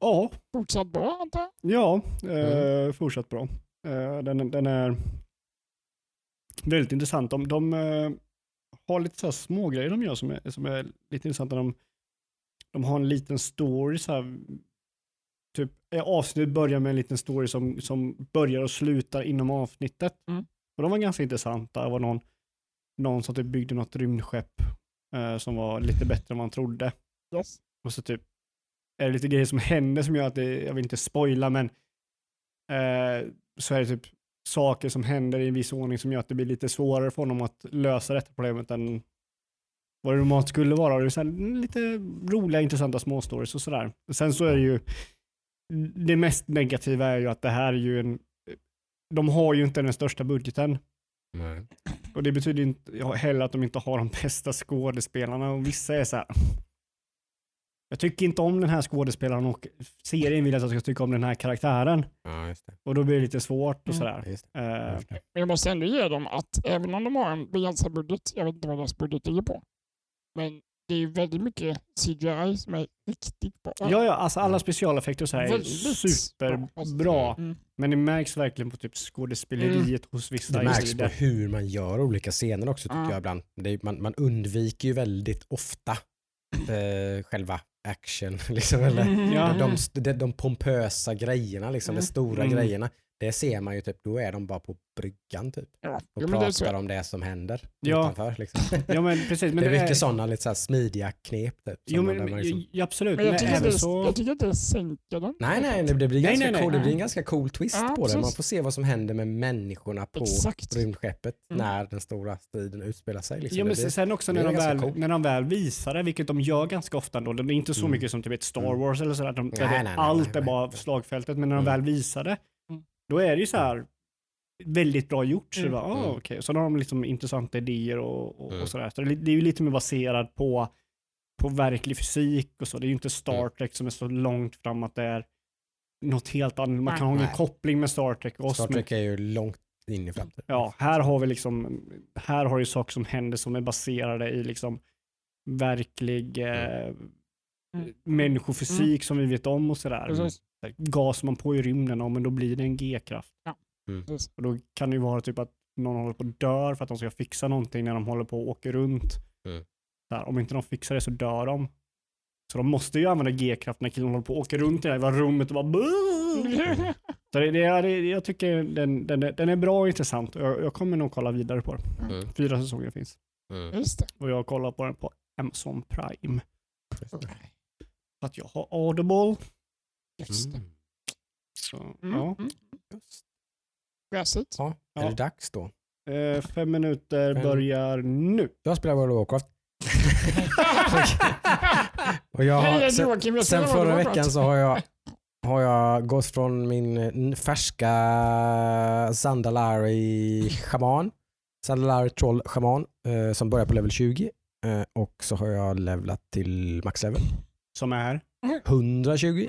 Ja, Fortsatt bra antar jag? ja eh, Mm. fortsatt bra. Eh, den, den är väldigt intressant. De, de eh, har lite så här små grejer de gör som är, som är lite intressanta. De, de har en liten story så här, typ eh, avsnittet börjar med en liten story som, som börjar och slutar inom avsnittet. Mm. Och de var ganska intressanta. Det var någon, någon som typ byggde något rymdskepp eh, som var lite bättre än man trodde. Yes. Och så typ är det lite grejer som händer som gör att det, jag vill inte spoila men eh, så är det typ saker som händer i en viss ordning som gör att det blir lite svårare för honom att lösa detta problemet än vad det normalt skulle vara. Det är så lite roliga, intressanta småstories och sådär. Sen så är det ju det mest negativa är ju att det här är ju en de har ju inte den största budgeten Nej. och det betyder inte heller att de inte har de bästa skådespelarna och vissa är så här. Jag tycker inte om den här skådespelaren och serien vill att jag ska tycka om den här karaktären. Ja, just det. Och då blir det lite svårt och Mm. sådär. Just det. Just det. Men jag måste ändå ge dem att även om de har en begränsad budget, jag vet inte vad deras budget ligger på, men det är ju väldigt mycket CGI som är riktigt bra. ja, ja, alltså alla specialeffekter och så här är Väldigt superbra. Mm. Men det märks verkligen på typ skådespeleriet hos vissa Det märks på hur man gör olika scener också tycker Ja. jag ibland. Det är, man, man undviker ju väldigt ofta eh, själva action. <laughs> Liksom, eller, Mm. Ja. de, de, de pompösa grejerna, liksom, Mm. de stora Mm. grejerna. Det ser man ju typ, då är de bara på bryggan typ. Ja, Och det är så. pratar om det som händer Ja. utanför. Liksom. <laughs> Ja men precis. Men det är mycket sådana lite så här smidiga knep. Typ, Jo men liksom, ja, absolut. Men jag tycker, inte, så... jag tycker inte det sänker den. Nej, nej, det blir, Nej, ganska nej, nej. Cool, det blir en ganska cool twist Ja, på det. Man får se vad som händer med människorna på Exakt. rymdskeppet Mm. när den stora striden utspelar sig. Liksom. Ja, men det, blir- sen också det när är de, väl, coolt. när de väl visar det, vilket de gör ganska ofta ändå, det är inte så Mm. mycket som typ ett Star Mm. Wars eller sådär, de, Nej, där det, nej, nej, allt är bara slagfältet, men när de Mm. väl visar det. Då är det ju så här väldigt bra gjort. Så, Mm. bara, ah, Mm. okej. så då har de liksom intressanta idéer och, och, Mm. och sådär. Så det, är li- det är ju lite mer baserat på, på verklig fysik och så. Det är ju inte Star Mm. Trek som är så långt fram att det är något helt annat. Man kan ha Nej. koppling med Star Trek och. Star Trek är ju långt in i framtiden. Ja, här har vi liksom, här har ju saker som händer som är baserade i liksom verklig eh, Mm. människofysik som vi vet om och sådär. Precis. Gas man på i rymden, ja, men då blir det en G-kraft. Precis. Och då kan det ju vara typ att någon håller på att dör för att de ska fixa någonting när de håller på och åker runt. Mm. Där, om inte de fixar det så dör de. Så de måste ju använda G-kraft när killen håller på och åker runt i det här rummet och bara "Boo!" <laughs> Så det, det, är- det, jag tycker den, den, är, den är bra och intressant och jag, jag kommer nog kolla vidare på den. Mm. Fyra säsonger finns. Mm. Just det. Och jag kollar på den på Amazon Prime. För att jag har Audible. Just det. Mm. Så, Mm. ja. Mm. Just. Gräsigt. Ja, är Ja. det dags då? Eh, fem minuter Fem. börjar nu. Jag spelar World of Warcraft. <laughs> och jag Hej, har, sen, Joakim. Jag sen spelar World förra of Warcraft. veckan så har jag, har jag gått från min eh, färska Zandalari shaman, Zandalari troll shaman eh, som börjar på level 20 eh, och så har jag levlat till maxlevel Som är? 120.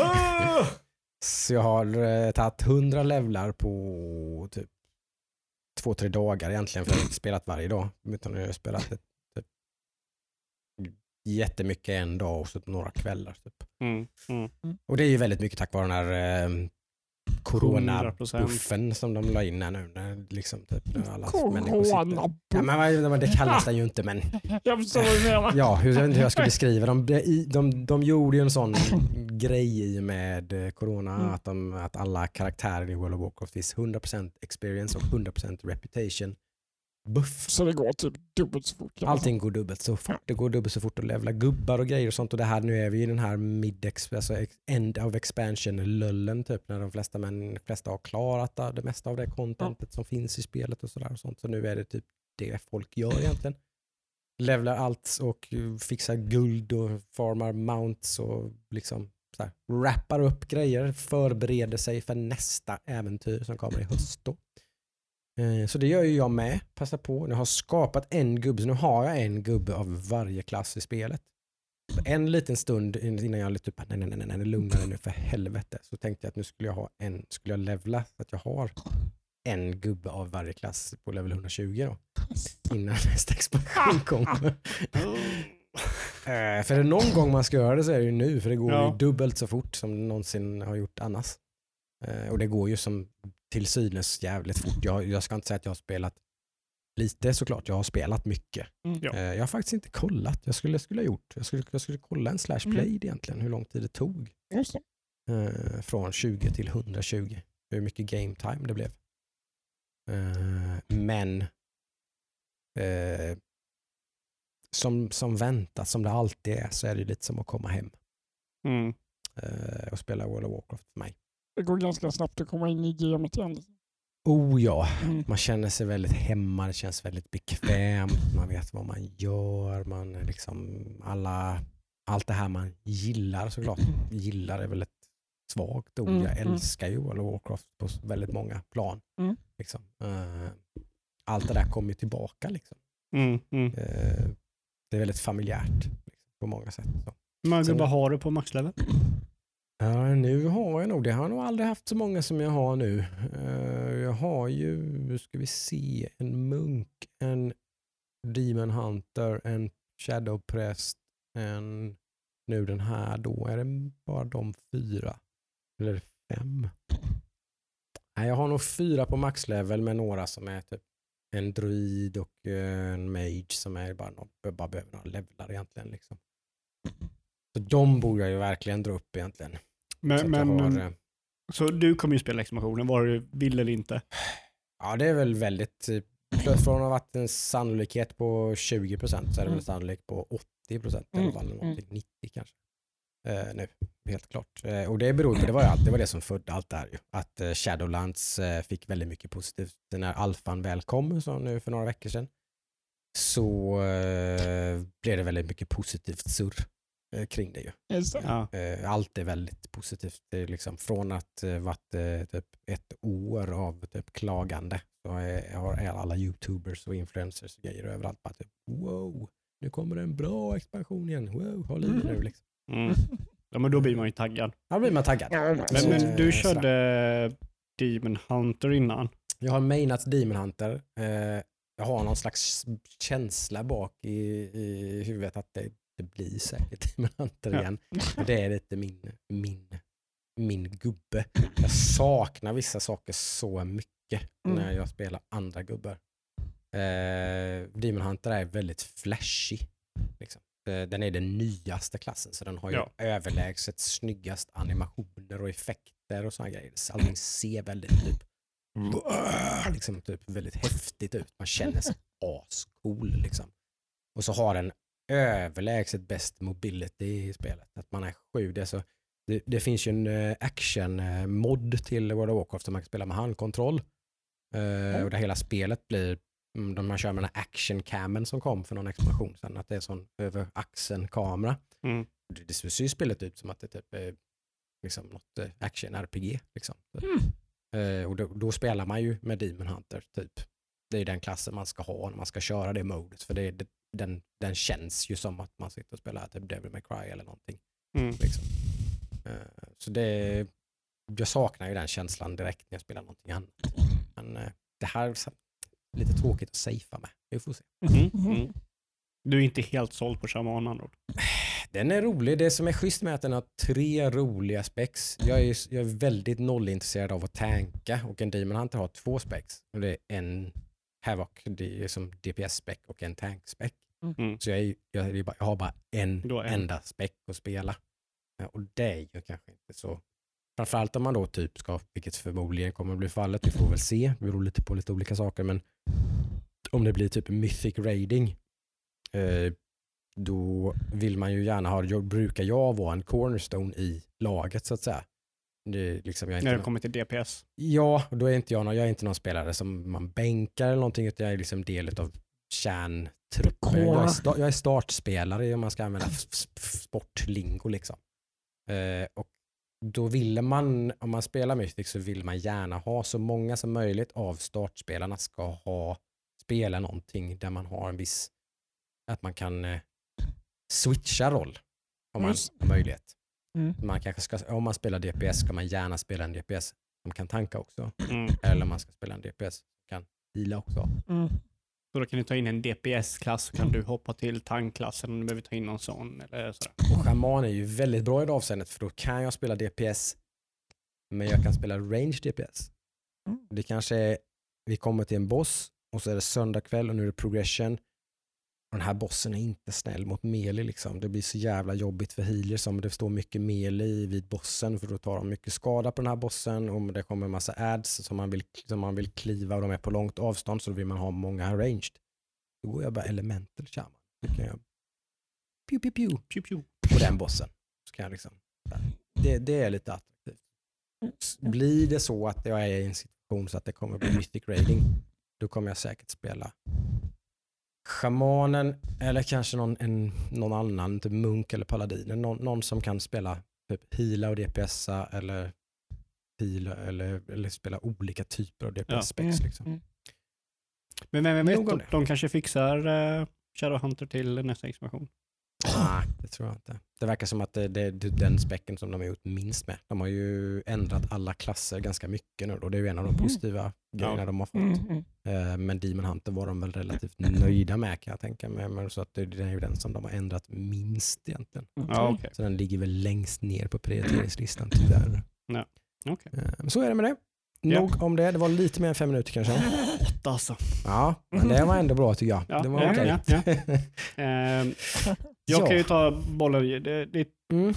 Ah! så jag har eh, tagit 100 levlar på typ två, tre dagar egentligen för jag har inte spelat varje dag. Utan jag har spelat ett, typ, jättemycket en dag och så några kvällar. Typ. Mm, mm. Och det är ju väldigt mycket tack vare den här eh, 100%. Corona-buffen som de la in här nu. Liksom, typ, alla. Corona. Ja, men, det kallas den ju inte men Jag förstår vad du menar. ja, hur, jag vet inte hur jag ska beskriva. De, i- de, de gjorde ju en sån grej i med eh, corona Mm. att, de, att alla karaktärer i World of Warcraft finns 100% experience och 100% reputation buff. Så det går typ dubbelt så fort. Allting går dubbelt så fort. Det går dubbelt så fort att levla gubbar och grejer och sånt. Och det här, nu är vi i den här mid alltså end of expansion-lullen typ när de flesta, men, de flesta har klarat det, det mesta av det contentet som finns i spelet och sådär. och sånt. Så nu är det typ det folk gör egentligen. Levlar allt och fixar guld och farmar mounts och liksom så här, wrappar upp grejer, förbereder sig för nästa äventyr som kommer i höst. Då. Eh, Så det gör ju jag med. Passa på. Nu har jag skapat en gubbe, så nu har jag en gubbe av varje klass i spelet. Så En liten stund innan jag lite typ, nej, nej, nej, nej, lugna dig nu för helvete. Så tänkte jag att nu skulle jag ha en, skulle jag levla så att jag har en gubbe av varje klass på level 120 då. Innan nästa expansion kommer. <laughs> Eh, för är det någon gång man ska göra det så är det ju nu, för det går Ja. ju dubbelt så fort som det någonsin har gjort annars. Eh, och det går ju som till synes jävligt fort. Jag, jag ska inte säga att jag har spelat lite såklart, jag har spelat mycket. Mm. Ja. Eh, jag har faktiskt inte kollat, jag skulle, skulle ha gjort. Jag skulle, jag skulle kolla en slash Mm. play egentligen, hur lång tid det tog. Just det. Eh, från 20 till 120. Hur mycket game time det blev. Eh, men eh, som, som väntat, som det alltid är, så är det lite som att komma hem Mm. eh, och spela World of Warcraft för mig. Det går ganska snabbt att komma in i gamet igen. Oh ja, Mm. man känner sig väldigt hemma, det känns väldigt bekvämt, man vet vad man gör, man är liksom alla, allt det här man gillar såklart. Gillar är väl ett svagt ord, Mm, jag mm. älskar ju World of Warcraft på väldigt många plan. Mm. Liksom. Eh, allt det där kommer tillbaka. Liksom. Mm. Mm. Eh, det är väldigt familjärt liksom, på många sätt. Så. Hur många gubbar har du på maxlevel? Ja, nu har jag nog, det har jag nog aldrig haft så många som jag har nu. Eh, jag har ju, nu ska vi se, en munk, en demon hunter, en shadow Präst, en, nu den här då, är det bara de fyra? Eller fem? Nej, jag har nog fyra på maxlevel med några som är typ en druid och eh, en mage som är bara, någon, bara behöver några levlar egentligen. Liksom. Så de borde jag ju verkligen dra upp egentligen. Så Men, jag men, har, eh, så du kommer ju spela expansionen, var du vill eller inte. ja, det är väl väldigt, eh, plus från att ha varit en sannolikhet på 20% så är det Mm. väl sannolik på 80% i Mm, alla fall, eller mm. någonting, 90 kanske. Eh, nu, helt klart. Eh, och det beror på, det var, ju allt, det var det som födde allt det här ju. Att eh, Shadowlands fick väldigt mycket positivt när alfan väl kom, så nu för några veckor sedan. Så blev det väldigt mycket positivt surr kring det ju. Det. Ja. Eh, Allt är väldigt positivt. Det är liksom från att eh, varit eh, typ ett år av typ klagande så har alla youtubers och influencers och grejer överallt bara typ wow, nu kommer det en bra expansion igen. Wow, håll i er nu liksom. Mm. ja, men då blir man ju taggad. Då blir man taggad. Ja, Men, men eh, du sådär. körde Demon Hunter innan. Jag har mainat Demon Hunter. Eh, jag har någon slags känsla bak i, i huvudet att det, det blir säkert <laughs> Ja. igen. Och det är lite min, min, min gubbe. <laughs> Jag saknar vissa saker så mycket Mm. när jag spelar andra gubbar. Eh, Demon Hunter är väldigt flashy. Liksom. Eh, Den är den nyaste klassen så den har ju Ja. överlägset snyggast animationer och effekter och sådana grejer. Allting ser väldigt typ liksom typ väldigt häftigt ut. Man känner sig <laughs> ascool. Liksom. Och så har den överlägset bäst mobility i spelet. Att man är sju. Det, är så, det, det finns ju en action-mod till World of Warcraft som man kan spela med handkontroll. Eh, och där hela spelet blir, mm, de man kör med den här action camen som kom för någon expansion sen, att det är sån över axeln kamera. Mm. Det, det ser ju spelet ut som att det typ är liksom något eh, action-RPG. Liksom. Mm. Eh, och då, då spelar man ju med Demon Hunter, typ. Det är den klassen man ska ha när man ska köra det modet, för det, det, den, den känns ju som att man sitter och spelar typ Devil May Cry eller någonting. Mm. Liksom. Eh, så det, jag saknar ju den känslan direkt när jag spelar någonting annat. Men eh, det här är lite tråkigt att safea med. Vi får se. Mm. Mm. Du är inte helt såld på Shaman med andra ord. Den är rolig. Det som är schysst med att den har tre roliga specs. Jag är, jag är väldigt nollintresserad av att tanka och en Demon Hunter har två specs. Och det är en Havoc, det är som DPS-spec och en tank-spec. Mm. Så jag, är, jag, jag har bara en en. enda spec att spela. Ja, Och det är ju kanske inte så... Framförallt om man då typ ska, vilket förmodligen kommer att bli fallet, vi får väl se, det beror lite på lite olika saker, men om det blir typ mythic raiding, eh, då vill man ju gärna ha, brukar jag vara en cornerstone i laget så att säga. Det, liksom, jag är inte När det kommer till DPS. Ja, och då är inte jag, någon, jag är inte någon spelare som man bänkar eller någonting, utan jag är liksom del av kärntruppen. Jag är, sta, jag är startspelare om man ska använda sportlingo. Liksom. Eh, och då vill man, om man spelar Mythic så vill man gärna ha så många som möjligt av startspelarna ska ha spela någonting där man har en viss, att man kan eh, switcha roll om man har möjlighet. Mm. Man kanske ska, om man spelar DPS ska man gärna spela en DPS som kan tanka också. Mm. Eller om man ska spela en DPS som kan heala också. Mm. Så då kan du ta in en DPS-klass så kan du hoppa till tankklassen om du behöver ta in någon sån. Eller sådär. Och shaman är ju väldigt bra i det avseendet för då kan jag spela DPS men jag kan spela range DPS. Mm. Det kanske är, vi kommer till en boss och så är det söndag kväll och nu är det progression. Och den här bossen är inte snäll mot melee liksom. Det blir så jävla jobbigt för healers om det står mycket melee vid bossen för då tar de mycket skada på den här bossen och det kommer en massa ads som man vill, som man vill kliva och de är på långt avstånd så vill man ha många ranged. Då går jag bara elemental shaman. Då kan jag pew, pew, pew, Pew, pew. på den bossen. Så kan jag liksom, det, det är lite attraktivt. Blir det så att jag är i en situation så att det kommer bli mythic raiding, då kommer jag säkert spela shamanen eller kanske någon, en, någon annan, typ munk eller paladinen. Någon, någon som kan spela typ heala och DPSa eller heala eller, eller spela olika typer av DPS-specs. Mm, Liksom. mm. Men vem vet, de, de kanske fixar uh, Shadowhunter till nästa expansion. Nej, <clears throat> det tror jag inte. Det verkar som att det, det, är den specken som de har gjort minst med. De har ju ändrat alla klasser ganska mycket nu och det är ju en av de Mm. positiva grejerna Ja. de har fått. Mm. Mm. Eh, Men Demon Hunter var de väl relativt nöjda med kan jag tänka mig. Men så att det, det är ju den som de har ändrat minst egentligen. Ja, okej. Så den ligger väl längst ner på prioriteringslistan tyvärr. Okej. Eh, Men så är det med det. Ja. Nog om det. Det var lite mer än fem minuter kanske. Åtta alltså. Ja, men det var ändå bra tycker jag. Ja, det var ja, okej. ja, <laughs> Ehm, <laughs> jag Ja. kan ju ta bollen. Det, det, Mm.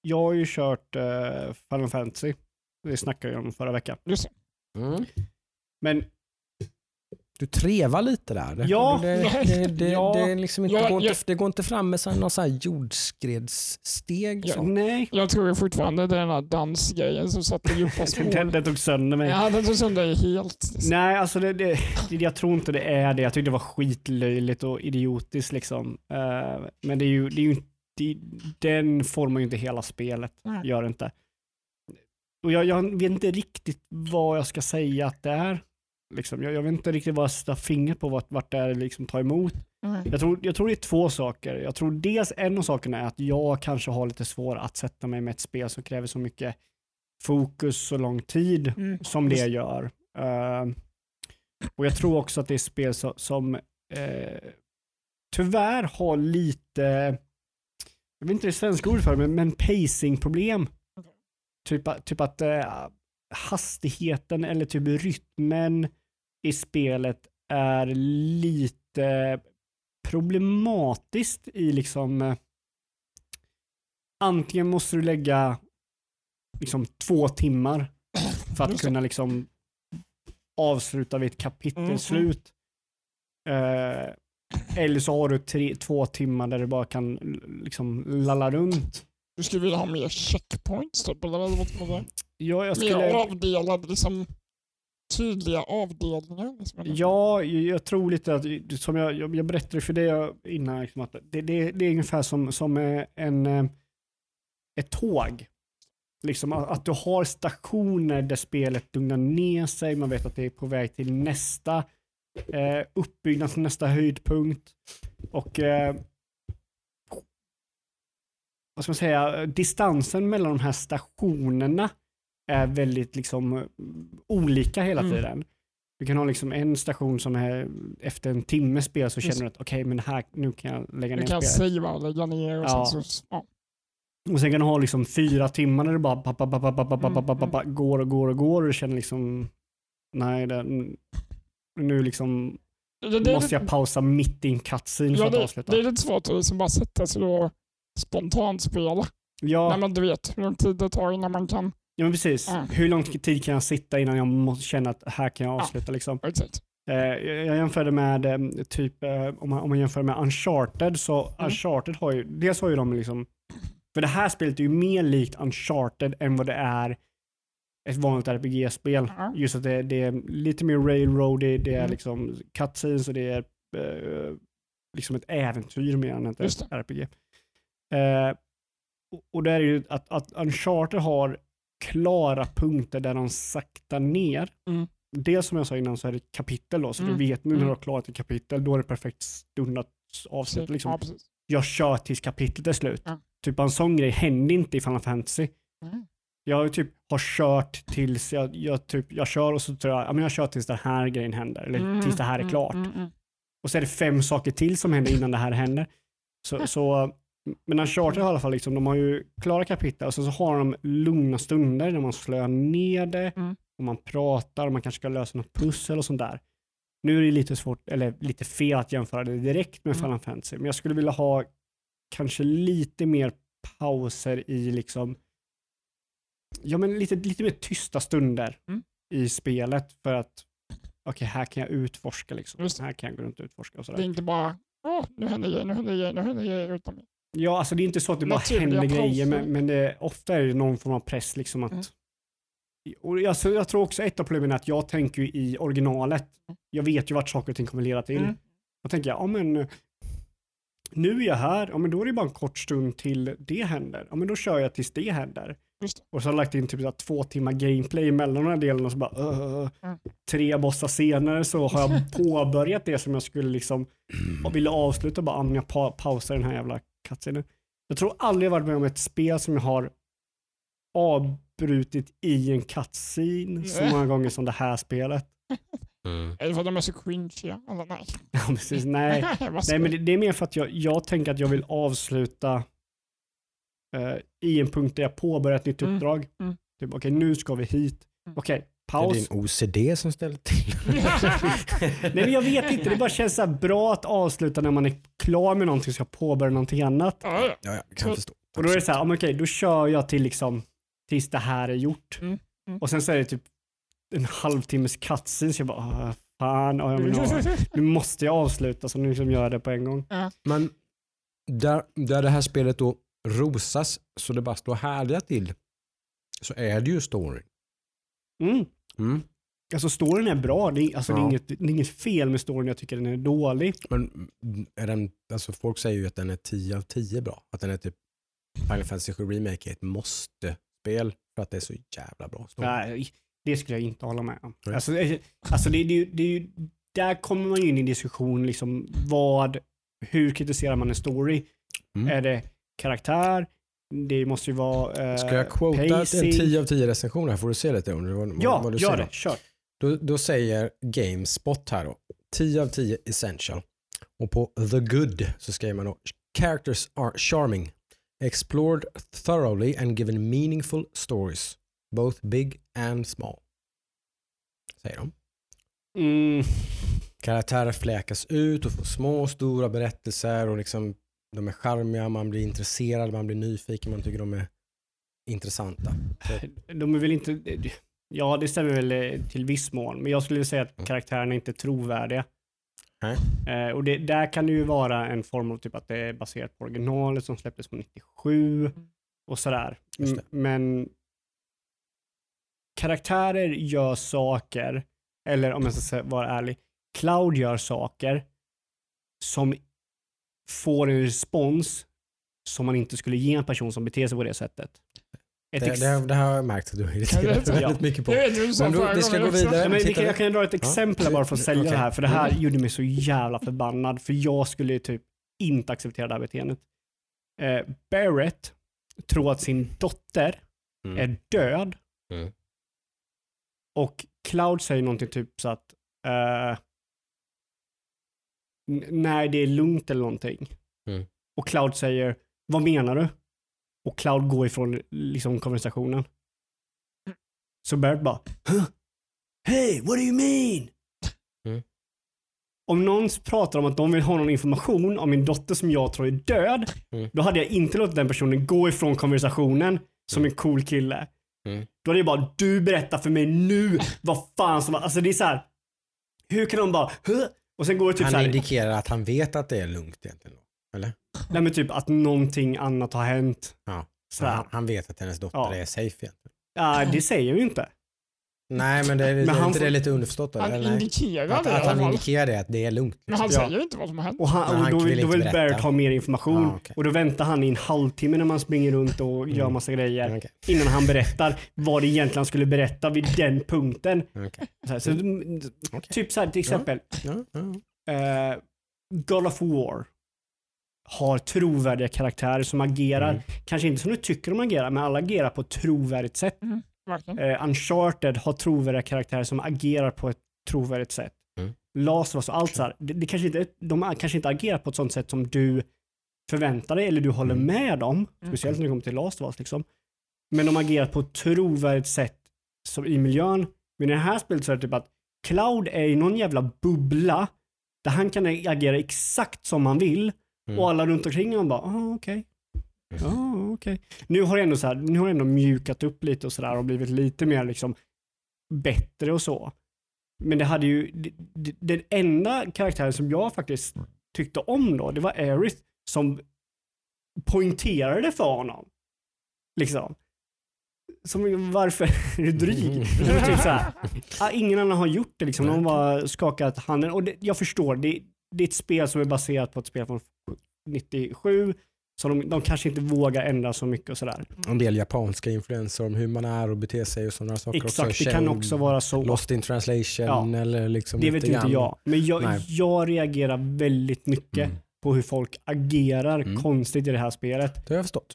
jag har ju kört uh, Final Fantasy. Det snackade jag om förra veckan. Mm. Men Du trevar lite där. Ja. det, det, det, Ja. det, är liksom inte, Ja, går, ja. inte, det går inte fram med så- någon sån här jordskredssteg. Ja. Så. nej, Jag tror fortfarande det är den här dansgrejen som satte djupa spår. <laughs> den, den tog sönder mig. Ja, den tog sönder dig helt. Nej, alltså det, det, jag tror inte det är det. Jag tyckte det var skitlöjligt och idiotiskt liksom. Eh, men det är ju, det är ju det, den formar ju inte hela spelet. Nej. Gör det inte. Och jag, jag vet inte riktigt vad jag ska säga att det är. Liksom, jag, jag vet inte riktigt vad jag sätter fingret på vart, vart det är liksom tar emot. Mm. Jag tror, jag tror det är två saker. Jag tror dels en av sakerna är att jag kanske har lite svårt att sätta mig med ett spel som kräver så mycket fokus så lång tid Mm. som det gör. Eh, och jag tror också att det är spel som, som eh, tyvärr har lite, jag vet inte det svenska ordet för det, men, men pacingproblem. Typ, typ att eh, hastigheten eller typ rytmen i spelet är lite problematiskt i liksom eh, antingen måste du lägga liksom två timmar för att det. kunna liksom avsluta vid ett kapitelslut. Eh, eller så har du tre, två timmar där du bara kan liksom lalla runt. Du skulle vilja ha mer checkpoints typ, eller vad vad- Ja, jag Mer skulle, avdelad liksom. Tydliga avdelningar? Liksom? Ja, jag, tror lite att, som jag, jag, berättade för dig innan, liksom att det, det, det är ungefär som, som eh, en, eh, ett tåg. Liksom att, att du har stationer där spelet lugnar ner sig, man vet att det är på väg till nästa eh, uppbyggnad, till nästa höjdpunkt. Och eh, vad ska man säga, distansen mellan de här stationerna är väldigt liksom olika hela Mm. tiden. Du kan ha liksom en station som är efter en timmes spel så Just. känner du att okej, men här, nu kan jag lägga Du ner kan spelet. savea och lägga ner och Ja. sen så... Ja. Och sen kan du ha liksom fyra timmar där det bara pa, pa, pa, pa, pa, pa, pa, Mm, pa, pa, pa, går och går och går och du känner liksom nej, det, nu liksom Det, det, måste jag pausa mitt i en cutscene för ja, att det, avsluta. det är lite svårt att liksom bara sätta sig och spontant spela. Ja, När man inte vet hur lång tid det tar innan man kan... ja men precis. Ja. Hur lång tid kan jag sitta innan jag måste känna att här kan jag Ja. avsluta liksom. Exakt. Eh, jag jämförde med eh, typ, eh, om, man, om man jämför med Uncharted, så Uncharted har ju, dels har ju de liksom, för det här spelet är ju mer likt Uncharted än vad det är ett vanligt RPG-spel. Ja. Just att det, det är lite mer railroady, det är Mm. liksom cutscenes och det är eh, liksom ett äventyr mer än ett RPG. Eh, och, och det är ju att, att Uncharted har klara punkter där de saktar ner. Mm. Dels som jag sa innan så är det ett kapitel då, så Mm. du vet nu när du Mm. har klarat ett kapitel, då är det perfekt stund att avsluta. Liksom. Ja. Jag kör tills kapitlet är slut. Ja. Typ en sån grej händer inte i Final Fantasy. Mm. Jag typ har kört tills jag, jag, typ, jag kör och så tror jag, ja men jag kör tills den här grejen händer, eller Mm, tills det här är mm, klart. mm. Och så är det fem saker till som händer innan det här händer. Så, så, men Uncharted har i alla fall, liksom, de har ju klara kapitel och så, så har de lugna stunder när man slår ner det Mm. och man pratar och man kanske ska lösa något pussel och sånt där. Nu är det lite svårt, eller lite fel att jämföra det direkt med Mm. Final Fantasy, men jag skulle vilja ha kanske lite mer pauser i liksom, ja men lite, lite mer tysta stunder Mm. i spelet för att okej, här kan jag utforska liksom. Just det. Här kan jag gå runt och utforska och Det är sådär. inte bara Åh, nu händer grejer, nu händer grejer, nu händer grejer. Utan Ja, alltså det är inte så att det bara händer grejer, men, men det, ofta är det någon form av press liksom att Mm. och jag, jag tror också ett av problemen är att jag tänker i originalet. Jag vet ju vart saker och ting kommer leda till. Mm. Då tänker jag, ja men nu är jag här, ja men då är det bara en kort stund till det händer. Ja men då kör jag tills det händer. Just. Och så har jag lagt in typ så här två timmar gameplay mellan de här delarna och så bara uh, Mm. tre bossar senare så har jag <laughs> påbörjat det som jag skulle liksom <clears throat> och ville avsluta bara, men jag pa pausar den här jävla cutscenen. Jag tror aldrig jag varit med om ett spel som jag har avbrutit i en cutscene så Nej. många gånger som det här spelet. <laughs> Mm. Är det för att de är så? Eller nej? <laughs> Ja, precis. Nej, <laughs> Nej, men det, det är mer för att jag, jag tänker att jag vill avsluta eh, i en punkt där jag påbörjar ett nytt Mm, uppdrag. mm. Typ, okej, nu ska vi hit. Mm. Okej, Det är paus. din OCD som ställer till. <laughs> Nej, men jag vet inte, det bara känns så här bra att avsluta när man är klar med någonting så jag påbörjar någonting annat. Ja, ja. Kan förstå. Och då är det så här, okej, då kör jag till liksom tills det här är gjort. Mm, mm. Och sen så är det typ en halvtimmes cutscene så jag bara, ah, fan, ja, men, ja, nu måste jag avsluta så nu liksom gör jag det på en gång. Men där, där det här spelet då rosas så det bara står härliga till så är det ju story. Mm. Mm. Alltså storyn är bra, det är, alltså, det, är Ja. inget, det är inget fel med storyn, jag tycker den är dålig. Men är den, alltså folk säger ju att den är 10 av 10 bra. Att den är typ Final Fantasy 7 Remake är ett måste-spel för att det är så jävla bra. story. Nej, det skulle jag inte hålla med om. Nej. Alltså, alltså det, det, det där kommer man ju in i en diskussion, liksom, vad, hur kritiserar man en story? Mm. Är det karaktär? Det måste ju vara eh, Ska jag quota en pacing. 10 av 10 recension här får du se lite under vad- Ja, vad du gör säger. det. Kör. Då, då säger GameSpot här då 10 av 10 essential. Och på The Good så skriver man då characters are charming, explored thoroughly and given meaningful stories, both big and small. Säger de. Mm. Karaktärer fläkas ut och får små och stora berättelser och liksom de är charmiga, man blir intresserad, man blir nyfiken, man tycker de är intressanta. <laughs> De är väl inte... Ja, det stämmer väl eh, till viss mån, men jag skulle säga att Mm. karaktärerna inte är trovärdiga. Eh, och det, där kan det ju vara en form av typ att det är baserat på originalet som släpptes på 97 och sådär. Men karaktärer gör saker eller om jag ska vara ärlig, Cloud gör saker som får en respons som man inte skulle ge en person som beter sig på det sättet. Ett Det, ex- det, har- det har jag märkt att du har irriterat <laughs> Ja. väldigt mycket på. Men då- vi ska gå vidare. Ja, men vi kan, jag kan dra ett exempel här bara för att sälja Okej. det här, för det här gjorde mig så jävla förbannad, för jag skulle typ inte acceptera det här beteendet. Eh, Barrett tror att sin dotter Mm. är död Mm. och Cloud säger någonting typ så att eh, "N- nej, det är lugnt eller någonting. Mm. Och Cloud säger, vad menar du? Och Cloud går ifrån liksom konversationen. Så Barrett bara, huh? Hey, what do you mean? Mm. Om någon pratar om att de vill ha någon information om min dotter som jag tror är död, Mm. då hade jag inte låtit den personen gå ifrån konversationen som en cool kille. Mm. Då hade jag bara, du berättar för mig nu vad fan som var, alltså det är så här. hur kan de bara, huh? Och sen går det typ Han så här, indikerar att han vet att det är lugnt egentligen. Eller? nej men typ att någonting annat har hänt. Ja. Så Han, han vet att hennes dotter Ja. är safe egentligen. Ja, det säger ju inte. Nej men det är, Men han inte det lite underförstått? Eller? Han indikerar Att, det att alla han indikerar det, att det är lugnt. Men han Ja. säger inte vad som har hänt. Och, han, och han då, vill då vill berätta. Barrett ha mer information. Ah, okej. Och då väntar han i en halvtimme när man springer runt och gör Mm. massa grejer. Okej. Innan han berättar vad det egentligen han skulle berätta vid den punkten. okej. Så, här, så, mm. Typ så här till exempel. Ja, ja. eh, God of War har trovärdiga karaktärer som agerar, Mm. kanske inte som du tycker de agerar, men alla agerar på ett trovärdigt sätt. Verkligen. Eh, Uncharted har trovärdiga karaktärer som agerar på ett trovärdigt sätt. Mm. Last of Us och allt så här, det, det kanske inte, de kanske inte agerar på ett sånt sätt som du förväntar dig eller du håller Mm. med om, speciellt när det kommer till Last of Us. Liksom. Men de agerar på ett trovärdigt sätt som i miljön. Men i det här spelet så är det typ att Cloud är i någon jävla bubbla där han kan agera exakt som han vill Mm. och alla runt omkring honom bara, ah, okej. Ja, okej. Nu har det ändå så här, nu har ändå mjukat upp lite och sådär och blivit lite mer liksom bättre och så. Men det hade ju, det- den enda karaktären som jag faktiskt tyckte om då, det var Aerith som poängterade för honom. Liksom. Som, varför <laughs> är du dryg? Mm. Typ så här, <laughs> ingen annan har gjort det liksom. De bara skakat handen. Och det, jag förstår, det, det är ett spel som är baserat på ett spel från 97. Så de, de kanske inte vågar ändra så mycket och sådär. En del japanska influenser om hur man är och beter sig och sådana saker Exakt, också. det kan också vara så. Lost in translation Ja. eller liksom Det vet inte grann. jag. Men jag, Nej. jag reagerar väldigt mycket Mm. på hur folk agerar Mm. konstigt i det här spelet. Det har jag förstått.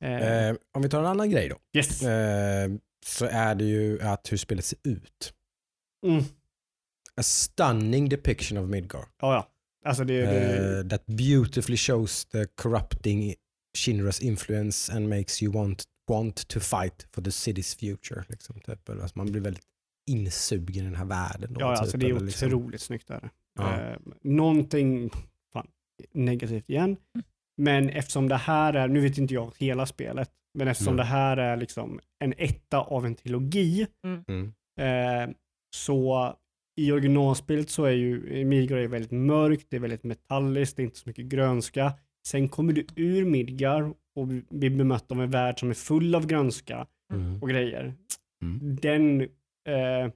Eh, Eh, om vi tar en annan grej då. yes. Eh, så är det ju att hur spelet ser ut. Mm. A stunning depiction of Midgar. Ja, ja. Alltså det, det, Eh, that beautifully shows the corrupting Shinras influence and makes you want, want to fight for the city's future. Liksom, typ. Alltså, man blir väldigt insugen i den här världen. Då, ja, typ, alltså det är eller liksom- otroligt snyggt. Där. Ja. Eh, någonting fan, negativt igen. Men eftersom det här är, nu vet inte jag hela spelet, men eftersom Mm. det här är liksom en etta av en trilogi, Mm. eh, så i originalspelet så är ju Midgar är väldigt mörkt, det är väldigt metalliskt, det är inte så mycket grönska. Sen kommer du ur Midgar och blir bemött av en värld som är full av grönska Mm. och grejer. Mm. Den, eh,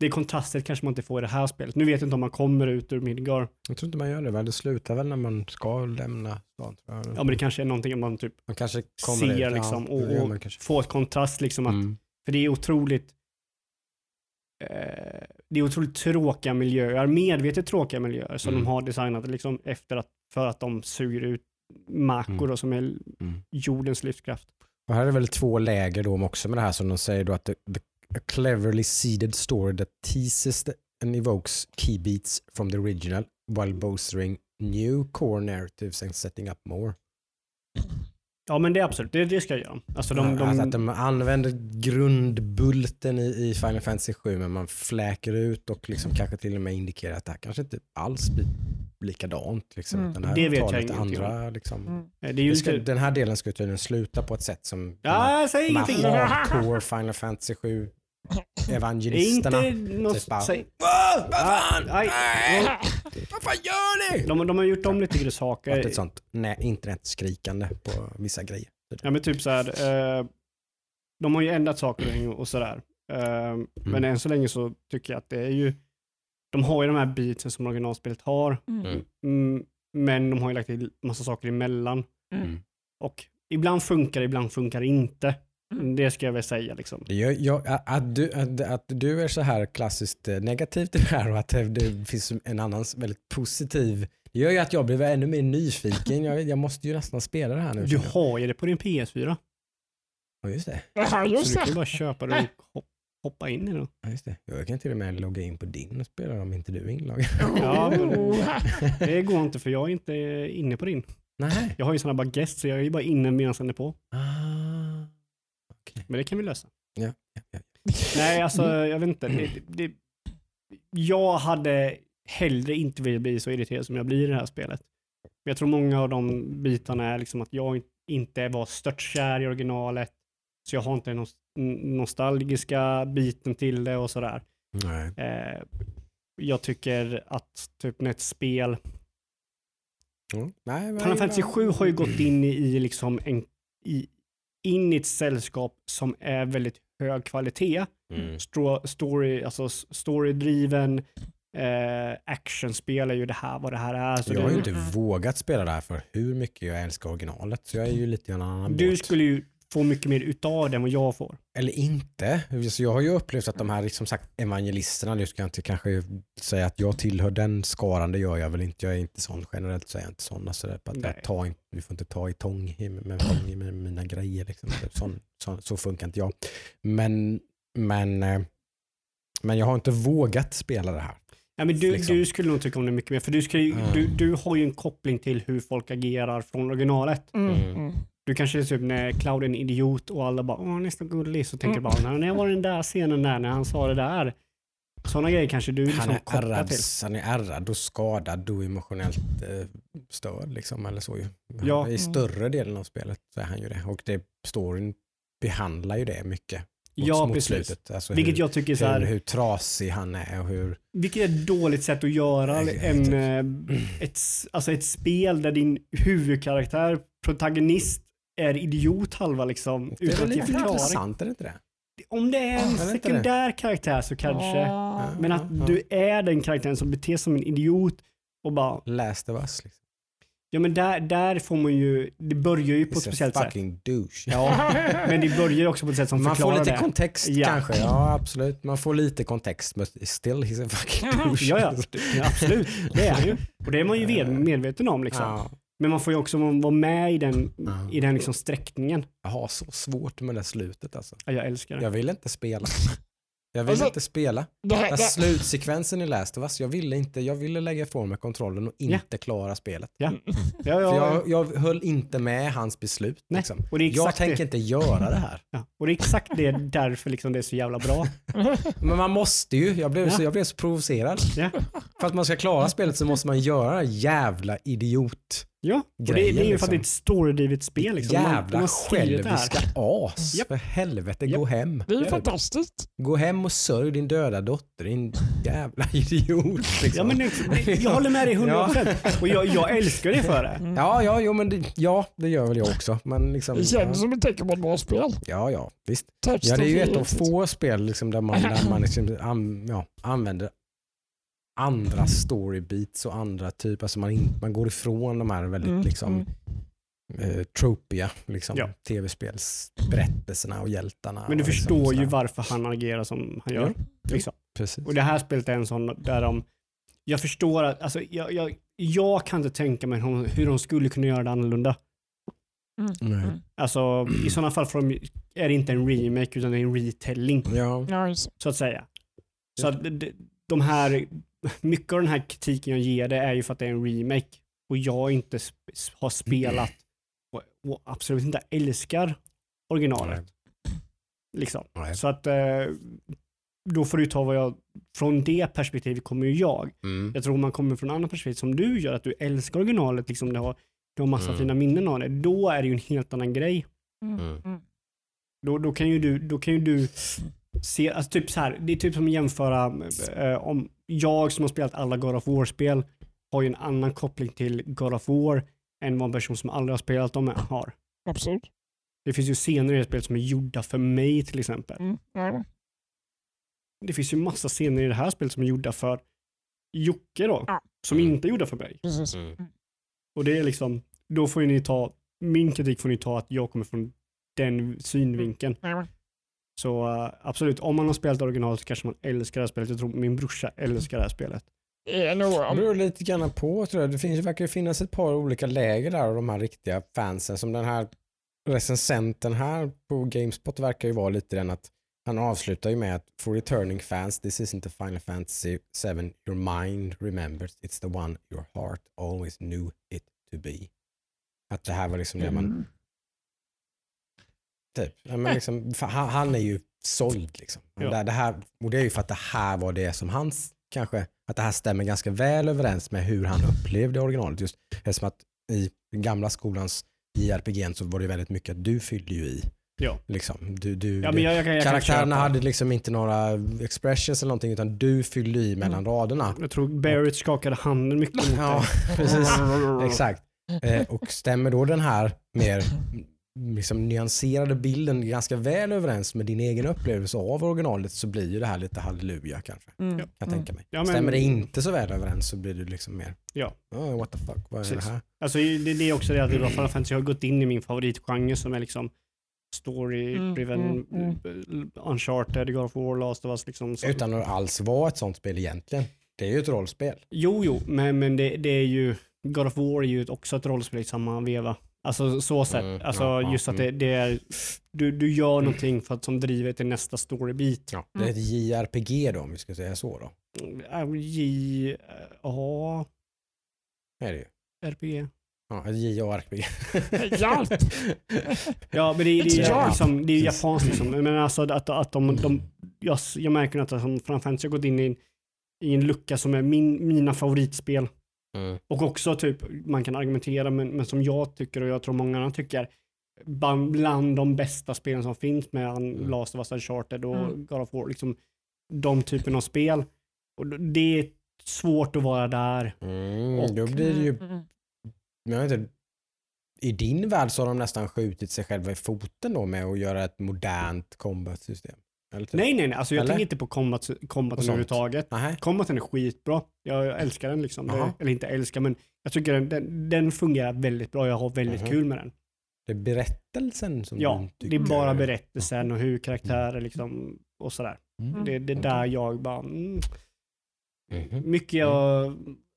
det kontrastet kanske man inte får i det här spelet. Nu vet jag inte om man kommer ut ur Midgar. Jag tror inte man gör det, väl? det slutar väl när man ska lämna stan. Ja men det kanske är någonting man typ man kanske ser ut, ja, liksom gör och, och får ett kontrast liksom. Att, Mm. För det är otroligt det är otroligt tråkiga miljöer, medvetet tråkiga miljöer som Mm. de har designat liksom efter att, för att de suger ut makor Mm. då, som är Mm. jordens livskraft. Och här är väl två läger då också med det här som de säger då att the, the, a cleverly seeded story that teases the, and evokes key beats from the original while bolstering new core narratives and setting up more. Ja men det är absolut, det, det ska jag göra. Alltså de, de, Alltså att de använder grundbulten i, i Final Fantasy 7 men man fläker ut och liksom kanske till och med indikerar att det här kanske inte alls blir likadant. Liksom. Mm. utan det här Det vet jag lite andra, liksom, Mm. det är ska, lite, Den här delen ska tydligen sluta på ett sätt som de här- ja, säg de här ingenting. hardcore Final Fantasy 7 evangelisterna. Inte något, Typ bara, säg, "Vad fan? Nej. Nej! Vad fan gör ni? de, de har gjort om lite saker. Fått ett sånt nej, internetskrikande på vissa grejer. Ja men typ så här. Eh, de har ju ändrat saker och sådär. Ehm, Men än så länge så tycker jag att det är ju, de har ju de här beatsen som originalspelet har, Mm. mm, men de har ju lagt till massa saker emellan. Mm. Och ibland funkar det, ibland funkar det inte. Mm. Det ska jag väl säga. Liksom. Det gör, jag, att, du, att, att du är så här klassiskt eh, negativ till det här och att det, det finns en annan väldigt positiv, det gör ju att jag blir ännu mer nyfiken. Jag, jag måste ju nästan spela det här nu. Du jag. har ju det på din PS4, Ja, just det. Ja, så just du kan ju det. bara köpa det och hop- hoppa in i det. Ja, just det. Jag kan till och med logga in på din och spela om inte du är inloggad. <laughs> Ja, men-. Det går inte för jag är inte inne på din. Nej. Jag har ju sådana bara guest så jag är ju bara inne medan den är på. Ah. <laughs> Men det kan vi lösa. Ja, ja, ja. Nej, alltså jag vet inte. Det, det, jag hade hellre inte velat bli så irriterad som jag blir i det här spelet. Men jag tror många av de bitarna är liksom att jag inte var störtkär i originalet. Så jag har inte den nos- nostalgiska biten till det och sådär. Nej. Eh, jag tycker att typ när ett spel Mm. Nej, Final Fantasy 7 har ju gått in i, i liksom en, i, in i ett sällskap som är väldigt hög kvalitet. Mm. Story, alltså storydriven, eh, actionspel är ju det här vad det här är. Så Jag har ju inte vågat spela det här för hur mycket jag älskar originalet. Så jag är ju lite i en annan du båt. skulle ju få mycket mer utav det än vad jag får. Eller inte. Så jag har ju upplevt att de här som sagt evangelisterna, nu ska jag inte kanske säga att jag tillhör den skaran, det gör jag väl inte. Jag är inte sån generellt så är jag inte sån. Alltså på att jag tar, in- du får inte ta i tång med, i med mina grejer. Liksom. Sån, så, så funkar inte jag. Men, men, eh, men jag har inte vågat spela det här. Ja, men du, Liksom. du skulle nog tycka om det mycket mer, för du, ju, Mm. du, du har ju en koppling till hur folk agerar från originalet. Mm. Mm. Mm. Du kanske är typ när Cloud är en idiot och alla bara åh han är så gullig så tänker du bara "Nej, när var den där scenen där när han sa det där. Sådana grejer kanske du Han liksom är, kopplar ärrad, till. han är ärrad och skadad och emotionellt eh, störd. Liksom, eller så ju. Ja. I större delen av spelet så är han ju det. Och det, storyn behandlar ju det mycket. Mot, Ja, mot precis. slutet. Alltså Vilket hur, jag tycker så hur, här, hur trasig han är och hur... vilket är ett dåligt sätt att göra en, eh, ett, alltså ett spel där din huvudkaraktär, protagonist, är idiot halva liksom. Det är väl lite intressant, är det inte det? Om det är en inte sekundär karaktär så kanske. Ja. Men att Ja, ja. du är den karaktären som beter sig som en idiot och bara, Last of us. Liksom. ja men där, där får man ju, det börjar ju på ett speciellt sätt. fucking douche. Ja, <laughs> men det börjar också på ett sätt som Man får förklarar lite det. kontext Ja. kanske. Ja, absolut. Man får lite kontext. Men still, he's a fucking douche. Ja, ja, ja, absolut. Det är han ju. Och det är man ju <laughs> medveten om. Liksom. Ja. Men man får ju också vara med i den, Ja. i den liksom sträckningen. Jag har så svårt med det slutet alltså. Ja, jag älskar det. Jag vill inte spela. Jag vill Alltså, inte spela. Det här, Den det, slutsekvensen i Last of Us, jag ville inte, jag ville lägga ifrån mig kontrollen och inte klara spelet. Ja, För ja, jag, jag höll inte med hans beslut. Nej, Liksom. och det är Jag tänker det. inte göra det här. Ja, och det är exakt det därför liksom det är så jävla bra. <laughs> Men man måste ju, jag blev, Ja. så, jag blev så provocerad. Ja, För att man ska klara spelet så måste man göra det här jävla idiot. Ja. och det, det är ju för att liksom. det är ett storydrivet spel. Liksom. Jävla man själviska as. Japp. För helvete, Japp. gå hem. det är ju Ja. fantastiskt. Gå hem och sörj din döda dotter, din jävla <laughs> idiot. Liksom. Ja, men det, jag håller med dig 100% och jag, jag älskar det för det. Ja, ja, jo, men det, ja, det gör väl jag också. Men liksom, Det känns som ett tecken på ett bra spel. ja, ja, visst. Text Ja, det är ju ett av få spel liksom, där man, där man <laughs> liksom, an, ja, använder andra storybeats och andra typer, alltså man, in, man går ifrån de här väldigt Mm, liksom, mm. eh, tropiga liksom, Ja. tv-spelsberättelserna och hjältarna. Men du och liksom förstår ju sådär. varför han agerar som han gör. Liksom. Precis. Och det här spelet är en sån där de, jag förstår att, alltså jag, jag, jag kan inte tänka mig hur, hur de skulle kunna göra det annorlunda. Mm. Nej. Mm. Alltså i sådana fall de, är det inte en remake utan det är en retelling Ja, Ja, så att säga. Så att de- de här, mycket av den här kritiken jag ger det är ju för att det är en remake och jag inte sp- har spelat och, och absolut inte älskar originalet. Liksom. Nej. Så att eh, då får du ta vad jag, från det perspektivet kommer ju jag. Mm. Jag tror om man kommer från andra perspektiv som du gör, att du älskar originalet, liksom du har, du har massa Mm. fina minnen av det, då är det ju en helt annan grej. Mm. Mm. Mm. Då, då kan ju du, då kan ju du se, alltså typ så här, det är typ som att jämföra eh, om jag som har spelat alla God of War-spel har ju en annan koppling till God of War än vad en person som aldrig har spelat dem har. Absolut. Det finns ju scener i det spelet som är gjorda för mig till exempel. Mm. Ja. det finns ju massa scener i det här spelet som är gjorda för Jocke då, Ja. som Mm. inte är gjorda för mig. Precis. Mm. Och det är liksom, då får ju ni ta, min kritik får ni ta att jag kommer från den synvinkeln. Så uh, absolut, om man har spelat original så kanske man älskar det här spelet. Jag tror min brorsa älskar det här spelet. Det nog, Det om, beror lite grann på tror jag. Det finns, verkar ju finnas ett par olika läger där av de här riktiga fansen. Som den här recensenten här på Gamespot verkar ju vara lite den att han avslutar ju med att for returning fans this isn't a Final Fantasy 7 your mind remembers it's the one your heart always knew it to be. Att det här var liksom det man Mm. Typ. Ja, men liksom, han, han är ju såld liksom. Ja. Det, här, och det är ju för att det här var det som hans, kanske, att det här stämmer ganska väl överens med hur han upplevde originalet. Just eftersom att i den gamla skolans JRPG så var det väldigt mycket att du fyllde ju i. Ja. Liksom. Du, du, Ja, men jag, jag, kan- jag kan karaktärerna hade liksom inte några expressions eller någonting utan du fyllde i mellan Mm. raderna. Jag tror Barrett skakade handen mycket mot Ja, <laughs> precis. Exakt. Eh, och stämmer då den här mer liksom, nyanserade bilden ganska väl överens med din egen upplevelse av originalet så blir ju det här lite halleluja kanske. Mm. Kan jag tänka mig. Ja, men- Stämmer det inte så väl överens så blir det liksom mer, Ja. oh, what the fuck, vad är Precis. det här? Alltså, det, det är också det att Final Fantasy har gått in i min favoritgenre som är liksom story-driven, Mm, mm, eh, uncharted, God of War, Last of Us. Liksom, så. Utan att alls vara ett sånt spel egentligen. Det är ju ett rollspel. Jo, jo, men, men det, det är ju, God of War är ju också ett rollspel i samma veva. Alltså så sett. Mm, alltså ja, ja, just att det, det är, du, du gör någonting för att, som driver till nästa storybit. Ja, det är ett JRPG då om vi ska säga så då. Äh, J, A, Det är det ju. RPG. Ja, ett JRPG. <laughs> Hjälp! Ja, men det, det, Ja. är, liksom, det är japanskt liksom. Men alltså att, att de, de jag, jag märker att som Final Fantasy har gått in i, en- i en lucka som är min, mina favoritspel. Mm. Och också typ, man kan argumentera, men, men som jag tycker och jag tror många andra tycker, bland, bland de bästa spelen som finns med Mm. Last of Us Uncharted och Mm. God of War, liksom de typen av spel. Och det är svårt att vara där. Mm, Och- då blir det ju Mm. Men jag vet inte, I din värld så har de nästan skjutit sig själva i foten då med att göra ett modernt combat-system. Typ. Nej, nej, nej. Alltså jag Eller? tänker inte på combat, combat Och sånt. överhuvudtaget. Combaten är skitbra. Jag, jag älskar den liksom. Det, eller inte älskar, men jag tycker den, den, den fungerar väldigt bra. Jag har väldigt Mhm. kul med den. Det är berättelsen som Ja, du det är tycker- bara berättelsen och hur karaktärer liksom och sådär. Mm. Det, det är där jag bara, mm, Mhm. mycket jag,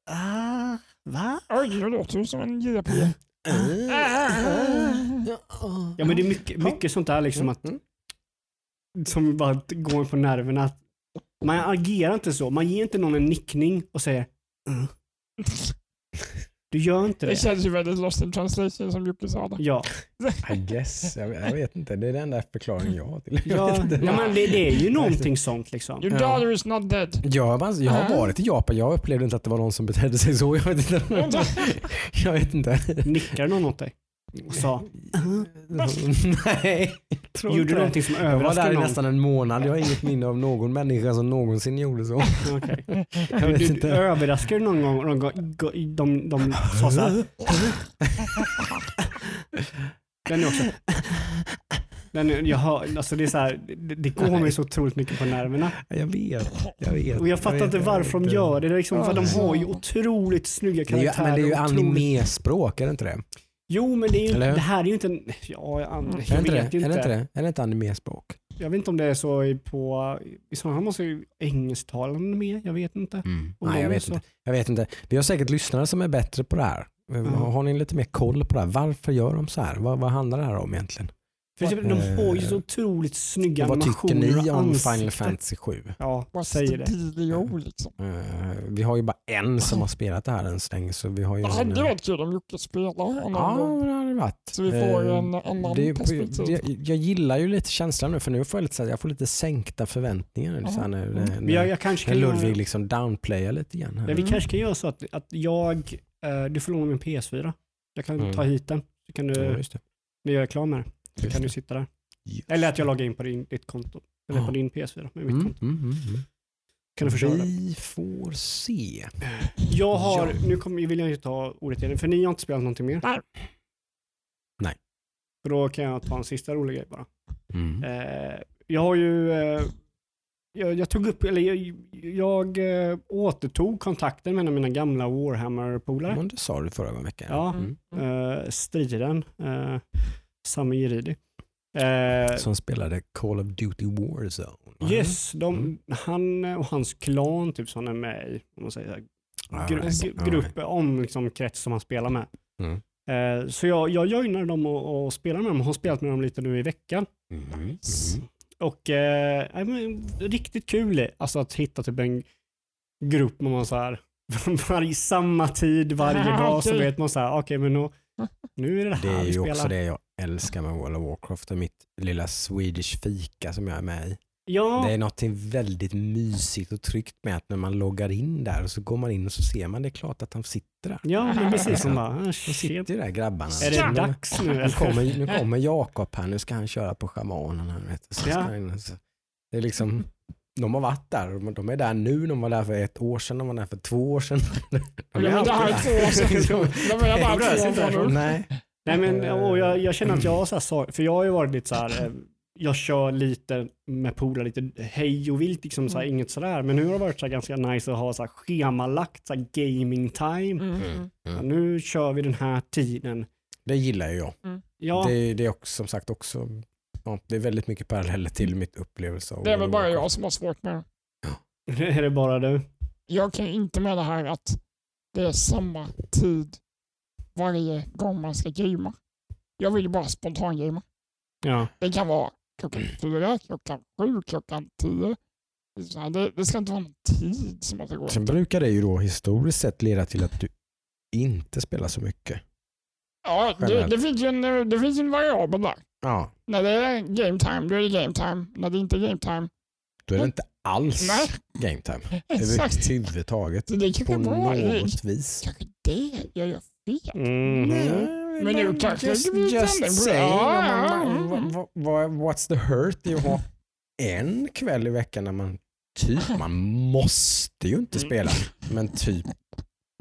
ah, va? Oj, det låter ju som en JP. Ja men det är mycket, mycket sånt där liksom att, Mm. Som bara går på nerverna. Att Man agerar inte så, man ger inte någon en nickning och säger mm. Du gör inte Det det. känns ju väldigt lost in translation som Jocke sa. Ja, I guess. Jag, jag vet inte. Det är den enda förklaringen jag har till ja, vet ja men det, det är ju någonting sånt liksom. Your Ja. daughter is not dead. Jag, har- jag har varit i Japan. Jag upplevde inte att det var någon som betedde sig så. Jag vet inte. <laughs> Jag vet inte. Nickar någon åt dig? Och sa, <laughs> <laughs> Nej, jag tror gjorde inte du det. någonting som Jag var överraskade där i någon? nästan en månad. Jag har inget minne av någon människa som någonsin gjorde så. Okej. Jag Du, vet du, inte. överraskade du någon gång, någon gång de, de, de sa så här. Den är också... Den är, jag hör, alltså det är så här, det, det går mig så otroligt mycket på nerverna. Jag vet. Jag vet. Och jag fattar vet, inte varför vet. de gör det. det är liksom, för de har ju otroligt snygga Det är ju, karaktärer. men det är ju och otroligt- animespråk, är det inte det? Jo, men det, är ju, det här är ju inte... en- Ja, jag, Mm. jag det vet inte? Är det inte. det? Är det inte animespråk? Jag vet inte om det är så i- på... I sådana fall måste ju engelsktalande med. Jag vet inte. Mm. Nej, jag vet så. inte. Jag vet inte. Vi har säkert lyssnare som är bättre på det här. Har ni lite mer koll på det här? Varför gör de så här? Vad, vad handlar det här om egentligen? För typ, de har ju så otroligt snygga Och vad tycker animationer ni om. Final Fantasy 7? Ja, What's säger det. liksom? Eh, vi har ju bara en som har spelat det här än så länge. Så vi har ju Det hade varit kul om Jocke spelade honom. Ja, det hade det varit. Så vi får Eh, en annan det perspektiv. jag, jag gillar ju lite känslan nu för nu får jag lite, så här- jag får lite sänkta förväntningar. Så här, när, Mm. när, Men jag, jag kanske när kan Ludvig göra, liksom downplayar lite grann. Här. ja, vi Mm. kanske kan göra så att, att jag, eh, du får låna min PS4. Jag kan Mm. ta hit den. Så kan du, Ja, just det. när jag är klar med det, så Just kan du det. sitta där. Just Eller att jag loggar in på din, ditt konto. Eller Ja. på din PS4 med mitt Mm, konto. mm, mm, mm. Kan du det. Vi får se. Jag har, Ja. nu kommer, vill jag inte ta ordet igen, för ni har inte spelat någonting mer. Nej. Nej. För då kan jag ta en sista rolig grej bara. Mm. Eh, jag har ju, eh, jag, jag tog upp, eller jag, jag eh, återtog kontakten med en av mina gamla Warhammer-polare. Men det sa du förra veckan. Ja, Mm. eh, striden, uh, Sami Jiridi. Eh, Som spelade Call of Duty Warzone. va? yes, de, Mm. han och hans klan typ som är med i, om man säger, All gru, right, all grupp right. om liksom, krets som han spelar med. Mm. Eh, så jag, jag joinade dem och, och spelade med dem har spelat med dem lite nu i veckan. Mhm, mhm. Och eh, riktigt kul alltså att hitta typ en grupp med man så här <laughs> varje, samma tid varje Ah, dag så vet man så här, okej men nu, nu är det det Det här är vi ju spelar. också det jag älskar med World of Warcraft och mitt lilla Swedish fika som jag är med i. Ja, Det är något väldigt mysigt och tryggt med att när man loggar in där och så går man in och så ser man det är klart att de sitter där. ja men precis som bara, ah, De sitter ju där grabbarna. Är det Nu- dags nu? Nu kommer, nu kommer Jakob här, nu ska han köra på schamanen. här, vet. Så Ja. han, så. Det är liksom, de har varit där, de- de är där nu, de var där för ett år sedan, de var där för två år sedan. <laughs> De det här är alltid två år sedan. <laughs> De är bara <laughs> två år. Nej. Nej men och jag, jag känner att jag har så här, för jag har ju varit lite så här, eh, jag kör lite med polare, lite hej och vilt, liksom så här, inget sådär. Men nu har det varit så här, ganska nice att ha så här, schemalagt så här, gaming time. Mm. Mm, Ja, mm. nu kör vi den här tiden. Det gillar ju jag. Ja, Det, det är också, som sagt också, ja, det är väldigt mycket paralleller till mitt upplevelse av Det är väl of bara Warcraft. jag som har svårt med det. <laughs> är det bara du? Jag kan inte med det här att det är samma tid varje gång man ska gamea. Jag vill bara spontan-gamea. Ja. Det kan vara klockan fyra, klockan sju, klockan tio. Det Det, det ska inte vara någon tid som att det går. Sen brukar det ju då historiskt sett leda till att du inte spelar så mycket. Ja, det, det, finns ju en, det finns ju en variabel där. Ja, När det är game time, då är det game time. När det inte är game time, då är det inte alls nej, game time. <laughs> exakt. Överhuvudtaget. Så det På något vis. kanske det jag gör fel. Mhm. Men nu kanske just, blir just. Ja, mm. vad- What's the hurt i att ha en kväll i veckan när man typ, man måste ju inte Mm. spela, men typ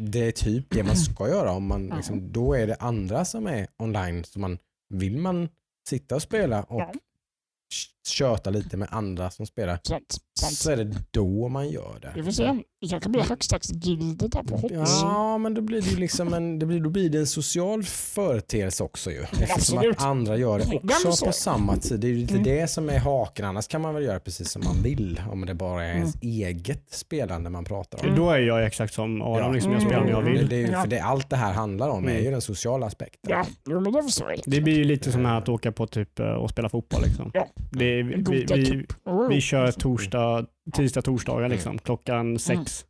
det är typ det man ska göra. Om man, liksom, då är det andra som är online. Så man, vill man sitta och spela och köta lite med andra som spelar Sant, sant. så är det då man gör det. Vi får se. Det kanske blir Hackstacks-gildet där på hoppas. Ja, men då blir det liksom en, det blir, då blir det en social företeelse också ju. Eftersom Absolut. att andra gör det också så. på samma tid. Det är ju lite Mm. det som är haken. Annars kan man väl göra precis som man vill. Om det bara är ens eget spelande man pratar om. Mm. Då är jag exakt som Adam, liksom, jag Mm. spelar när jag Det, vill. det är ju, Ja. för det, allt det här handlar om är Mm. ju den sociala aspekten. Ja, men det förstår jag. Det blir ju lite som här att åka på typ eh, och spela fotboll. Liksom. Ja. Det vi, Goda vi, cup. Oh, vi kör torsdag, tisdag, torsdagar liksom, klockan sex.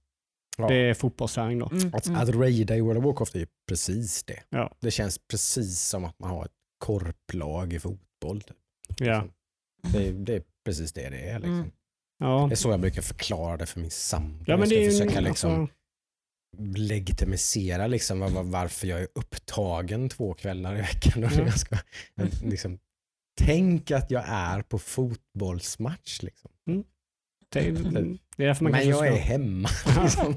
Ja. Det är fotbollsträning då. Mm, Att, mm. att raida i World of Warcraft är ju precis det. Ja. Det känns precis som att man har ett korplag i fotboll. Typ. Ja. Det, det är precis det det är. Liksom. Mm. Ja. Det är så jag brukar förklara det för min sambo. Ja, jag ska det är försöka en- liksom alltså, legitimisera liksom var, var, varför jag är upptagen två kvällar i veckan. Mm. jag ska, liksom, tänk att jag är på fotbollsmatch. Liksom. det, <laughs> det är därför man Men jag ska... är hemma. <laughs> liksom.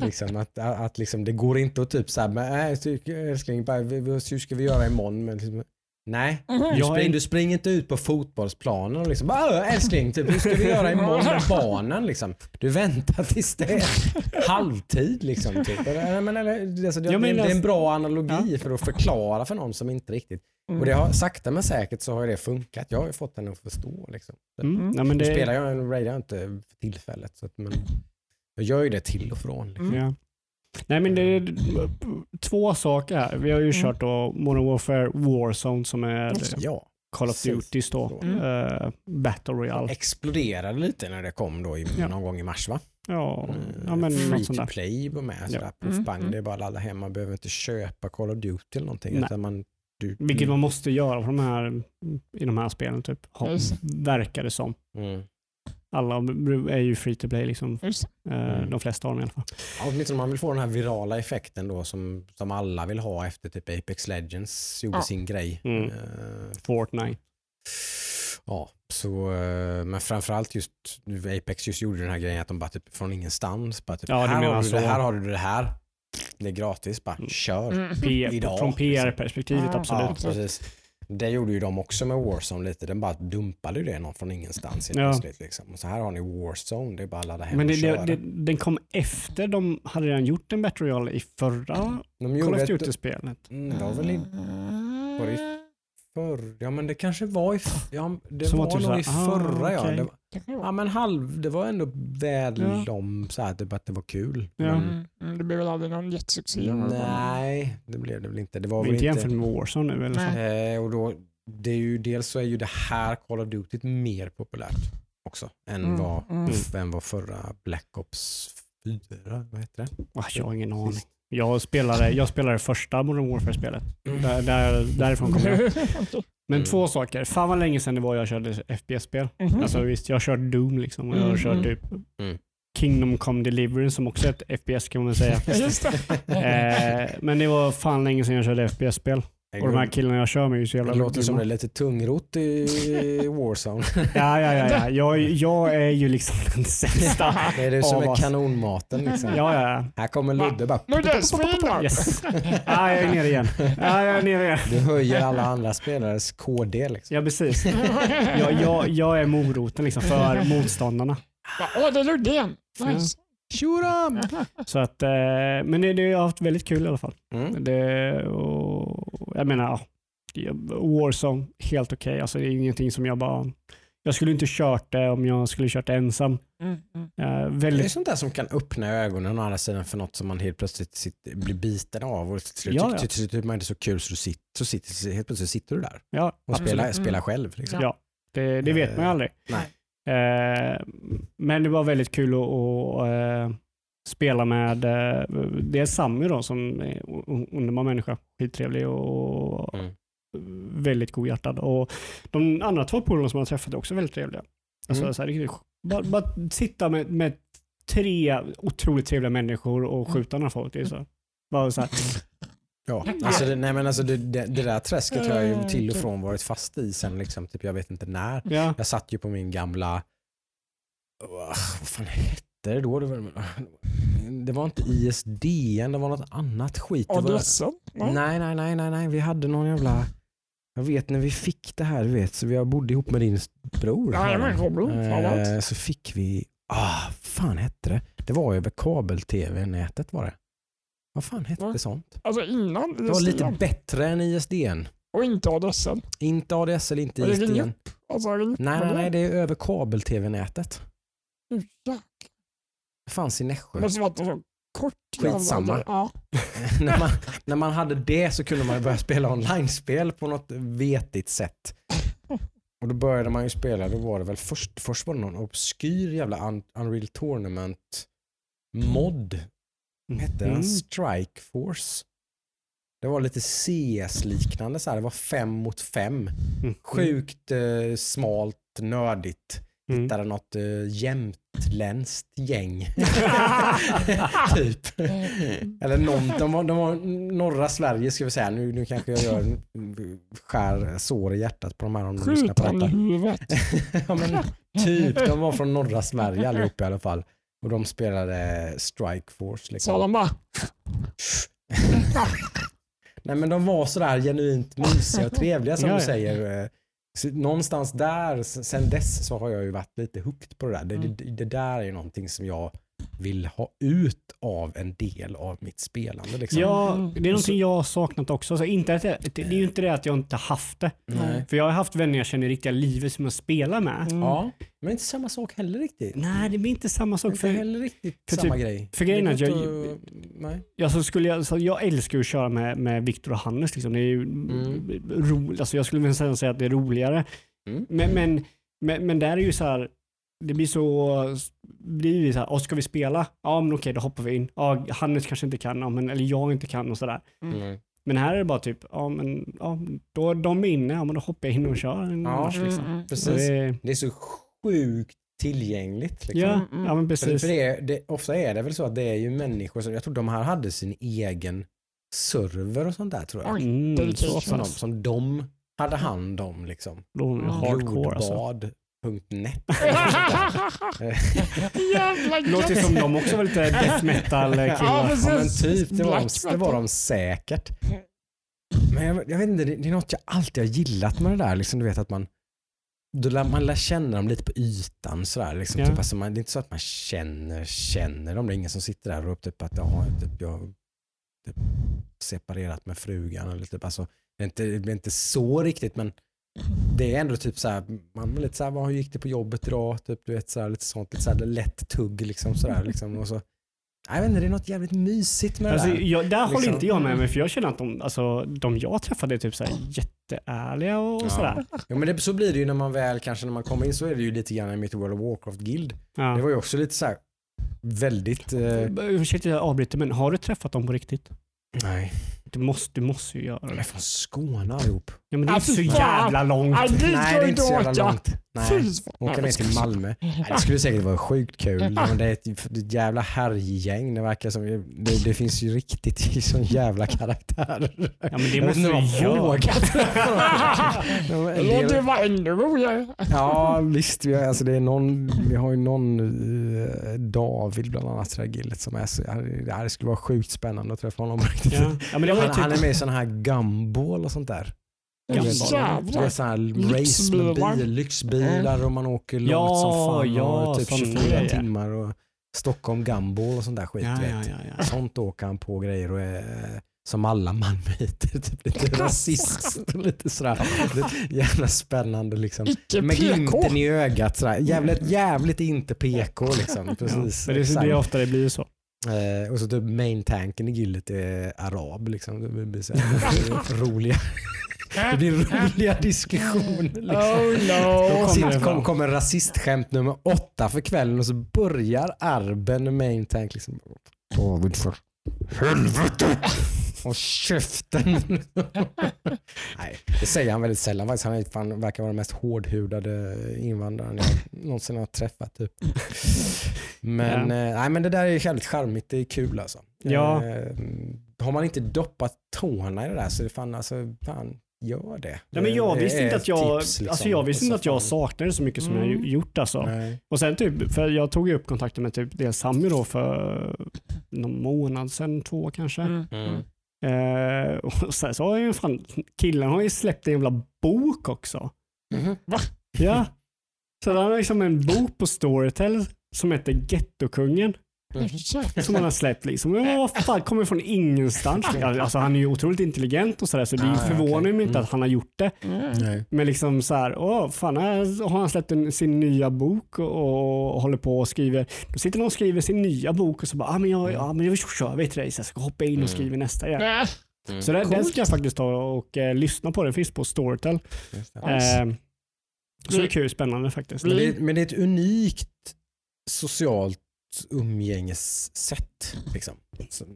<laughs> liksom att, att liksom, det går inte att typ så här, men, äh, älskling, bara, hur ska vi göra imorgon? Men, liksom, nej, Mhm. du, spring, du springer inte ut på fotbollsplanen och liksom bara "Åh, älskling, typ, hur ska vi göra <laughs> imorgon med barnen? Liksom. Du väntar tills det är halvtid. Liksom, typ. men, eller, alltså, det, Ja, det, det är en bra analogi för att förklara för någon som inte riktigt... Mm. Och det har, sakta men säkert så har det funkat. Jag har ju fått henne att förstå. Liksom. Mm. Ja, men Nu det, spelar jag en radio inte för tillfället, så att, men jag gör ju det till och från. Liksom. Mm. Ja. Nej men det är två saker. Vi har ju Mm. kört då Modern Warfare Warzone som är det. Ja, Call of. Duty då. Mm. Eh, Battle Royale. exploderade lite när det kom då i, Ja. någon gång i mars va? Ja, Mm, ja men Free to play var med. Sådär, Ja. puff, Mm, bang, mm. Det är bara att ladda hem. Man behöver inte köpa Call of Duty eller någonting. Nej. Utan man, du, Vilket man måste göra på de här, i de här spelen typ. Ha, verkar det som. Alla är ju free to play liksom. Eh, Mm. De flesta av dem i alla fall. Ja, åtminstone om man vill få den här virala effekten då som, som alla vill ha efter typ Apex Legends gjorde Ja. sin grej. Mm. Eh, Fortnite. Ja, så, eh, men framförallt just Apex just gjorde den här grejen att de bara typ från ingenstans bara typ, Ja, här, har du så. det, här har du det här. Det är gratis, bara Mm. kör. Mm. Idag, från liksom. PR-perspektivet absolut. Ja, precis. Det gjorde ju de också med Warzone lite. Den bara dumpade ju det någon från ingenstans Ja. plötsligt. Liksom. Och så här har ni Warzone, det är bara att ladda hem Men och det, köra. det, det, den kom efter de hade redan gjort en Battle Royale i förra de Call of Duty-spelet. mm, det var väl i var det förr, ja men det kanske var i, ja, det Som var, typ nog i så ah, förra ja. okej. Det, var- ja men halv, det var ändå väl Ja. de så här, typ att det var kul. Ja. Men, Mm, mm, det blev väl aldrig någon jättesuccé. nej, det blev det väl inte. Det var väl inte jämfört med Warzone nu eller så. Nej. Eh, och då, det är ju, dels så är ju det här Call of Duty mer populärt också än, Mm, vad, mm. än vad förra Black Ops 4, vad heter det? Ah, jag har ingen aning. Jag spelade, jag spelade första Modern Warfare-spelet. Där, där, därifrån kommer jag. <laughs> Men Mm. två saker. Fan vad länge sedan det var jag körde FPS-spel. Mhm. Alltså visst, jag har kört Doom liksom och jag har Mm, kört mm. typ Mm. Kingdom Come Deliverance som också är ett FPS kan man säga. <laughs> Det. eh, men det var fan länge sedan jag körde FPS-spel. Och de här killarna jag kör med är ju så jävla det låter som det är grymma. lite tungrot i Warzone. <laughs> Ja, ja, ja. ja. Jag, jag är ju liksom <laughs> den sämsta. Det är det som Av är oss. kanonmaten. Liksom. Ja, ja, ja. Här kommer Ludde bara. Ludde, då! Yes. Ja, jag är nere igen. Ja, jag är nere igen. Du höjer alla andra spelares KD. Liksom. Ja, precis. Jag, jag, jag är moroten liksom för motståndarna. Åh, det är Ludde igen. Nice. Shuram! Så att, eh, men det, det har jag haft väldigt kul i alla fall. Mm. Det, och, jag menar, ja, det- Warzone, helt okej. Alltså, det är ingenting som jag bara... Jag skulle inte kört det om jag skulle kört det ensam. Mm, mm. Eh, Det är väldigt, sånt där som kan öppna ögonen å andra sidan för något som man helt plötsligt sitter, blir biten av. Och till slut Ja, tycker- ja. tycker man inte så kul så, du sitter, så sitter, helt plötsligt sitter du där ja, och absolut. spelar, Mm. spelar själv. Liksom. Ja. Det, det vet man ju aldrig. Nej. Eh, men det var väldigt kul att, att eh, spela med eh, det är Sammy då som är underbar människa. Skittrevlig och Mm. väldigt godhjärtad. Och de andra två polarna som jag träffat är också väldigt trevliga. Alltså, Mm. så här, bara, bara sitta med, med tre otroligt trevliga människor och skjuta några folk. Det är så. Bara så här, Ja, alltså det, nej men alltså det, det, det där träsket har jag ju Eh, till och okej. från varit fast i sen liksom, typ, jag vet inte när. ja. Jag satt ju på min gamla, Åh, vad fan hette det då? Det var, det var inte ISDN, det var något annat skit. Det var, ADSL? Nej. nej, nej, nej, nej, vi hade någon jävla, jag vet när vi fick det här, du vet, så vi bodde ihop med din bror. Jajamän, Robin. Eh, så fick vi, ah, fan hette det? Det var över kabel-tv-nätet var det. Vad fan hette Va? sånt? Alltså innan Det var lite ISDN. bättre än ISDN. Och inte ADSL. Inte ADSL, inte ISDN. ringt? Alltså, ringt Nej, nej, nej, det? är över kabel-tv-nätet. Ja, Det fanns i Nässjö. måste varit en så kort Skitsamma. Ja. <laughs> när, man, när man hade det så kunde man börja spela online-spel på något vetigt sätt. Och då började man ju spela, då var det väl först, först var det någon obskyr jävla Un- Unreal Tournament mod. Hette den Mm. Strike Force? Det var lite CS-liknande så här. det var fem mot fem. Mm. Sjukt eh, smalt, nördigt. Mm. Hittade något eh, jämtländskt gäng. <laughs> <laughs> typ. Eller någon, de, var, de var norra Sverige ska vi säga. Nu, nu kanske jag gör skär sår i hjärtat på de här om de lyssnar på han i detta. huvudet. <laughs> ja, men, typ, de var från norra Sverige allihop i alla fall. Och de spelade Strike Force. Sa Liksom. de bara, <laughs> Nej men de var sådär genuint mysiga och trevliga som du säger. Så någonstans där, sen dess så har jag ju varit lite hooked på det där. Det, Mm. det, det där är ju någonting som jag vill ha ut av en del av mitt spelande. Liksom. Ja, Mm. det är någonting jag har saknat också. Så inte att jag, det det är ju inte det att jag inte haft det. Nej. För jag har haft vänner jag känner i riktiga livet som jag spelar med. mm. Ja, men inte samma sak heller riktigt. Nej, det blir inte samma sak. Inte För, heller riktigt för samma typ- grej. för grejen är att jag- Nej. så skulle jag, så jag älskar ju att köra med, med Viktor och Hannes. Liksom. Det är ju Mm. ro, alltså jag skulle nästan säga att det är roligare. Mm. Men, men, men, men där är ju så här, det blir så, blir det så här, "Åh, ska vi spela? Ja men okej då hoppar vi in. Ja, Hannes kanske inte kan, ja, men, eller jag inte kan och sådär. Mm. Men här är det bara typ, ja men ja, då de är inne, ja men då hoppar jag in och kör en Ja, match liksom. Mm, mm. Precis. Det, Det är så sjukt tillgängligt. Liksom. ja, Mm, ja men För, precis. för det, är- det, ofta är det väl så att det är ju människor som, jag tror de här hade sin egen server och sånt där tror jag. Mm, det är så. Som de, som de hade hand om liksom. De är hardcore alltså. <laughs> Jävla Låter som de också var lite death metal killar. Ja, ja men typ, det var, de, det var de säkert. Men jag, jag vet inte, det, är något jag alltid har gillat med det där. Liksom, du vet att man, då lär, man lär känna dem lite på ytan. Sådär, liksom, Ja. typ, alltså, man, det är inte så att man känner, känner dem. Det är ingen som sitter där och typ att ja, typ, jag typ, separerat med frugan. Eller typ, alltså, det, är inte, det är inte så riktigt men det är ändå typ så här, man är lite så här, vad, gick det på jobbet idag? Typ, du vet, så här, lite sånt, lite så här, lätt tugg liksom. Så där, liksom, och så, jag vet inte, det är något jävligt mysigt med Alltså, det där. jag, där håller Liksom. inte jag med mig för jag känner att de, alltså, de jag träffade är typ så här jätteärliga och, och sådär. Ja, men det, så blir det ju när man väl, kanske när man kommer in så är det ju lite grann i mitt World of Warcraft-guild. Ja. Det var ju också lite så här väldigt... Eh, Ursäkta jag avbryter men har du träffat dem på riktigt? nej, Du måste, du måste ju göra de är det. från Skåne allihop. Ja, men det är Ah, inte så jävla långt. Nej, det är inte så jävla åka. långt. Nej. Åka ner till Malmö. Nej, det skulle säkert vara sjukt kul. Men det är ett, ett jävla härjgäng. Det verkar som, det, det finns ju riktigt <laughs> sån jävla karaktär. Ja, men det måste jag göra. <laughs> De är Det vara ännu roligare. Ja visst, vi har, alltså det är någon, vi har ju någon eh, David bland annat i det gillet som är så, det här skulle vara sjukt spännande att träffa honom. Ja. ja, men Han, han är med i sådana här gumball och sånt där. Gumball. Det är Jävlar. så här race med Lyxbilar. bil, lyxbilar och man åker långt Ja, som fan ja, och typ såna 24 grejer. timmar och Stockholm gumball och sånt där skit. ja, vet. ja, ja. Sånt åker han på grejer och är som alla malmöiter, <laughs> typ lite rasist och lite sådär. Är Jävla spännande liksom. Icke Med glimten i ögat sådär. Jävligt, jävligt inte PK liksom. Precis. Men det, exakt. det är ofta det blir så. Eh, och så typ main tanken i gillet är arab liksom. Det blir så <laughs> roliga, det blir roliga diskussioner <laughs> liksom. Oh Då no. kommer Sitt, det kom, kommer rasistskämt nummer åtta för kvällen och så börjar Arben med main tank liksom. David för helvete! Och käften! <laughs> Nej, det säger han väldigt sällan faktiskt. Han är, fan, verkar vara den mest hårdhudade invandraren jag någonsin har träffat. Typ. Men, Ja. eh, nej, men det där är jävligt charmigt. Det är kul alltså. Ja. Eh, har man inte doppat tårna i det där så är det fan, alltså, fan gör det. Ja, men jag Det visste är inte att jag, tips, liksom. alltså jag visste inte att jag saknade så mycket som Mm. jag gjort alltså. Nej. Och sen typ, för jag tog ju upp kontakten med typ dels Sammy då för någon månad sedan, två kanske. Mm. Mm. Eh, och sen så har ju fan, killen har ju släppt en jävla bok också. Mhm. Ja. Så han har liksom en bok på Storytel som heter Gettokungen. <laughs> Som han har släppt liksom. Ja, vad fan, kommer från ingenstans. <laughs> Alltså han är ju otroligt intelligent och sådär så det Ah, förvånar okej. mig inte Mm. att han har gjort det. Mm. Men liksom så här, åh, fan, här har han släppt en, sin nya bok och, och håller på och skriver. Då sitter han och skriver sin nya bok och så bara, ah, men jag, ja, men jag kör vi dig så jag ska hoppa in Mm. och skriva nästa igen. Mm. Så det, den ska jag faktiskt ta och eh, lyssna på. Det finns på Storytel. Just det. Eh, så det är kul, spännande faktiskt. Men, det men det är ett unikt socialt umgängessätt. Liksom. Som,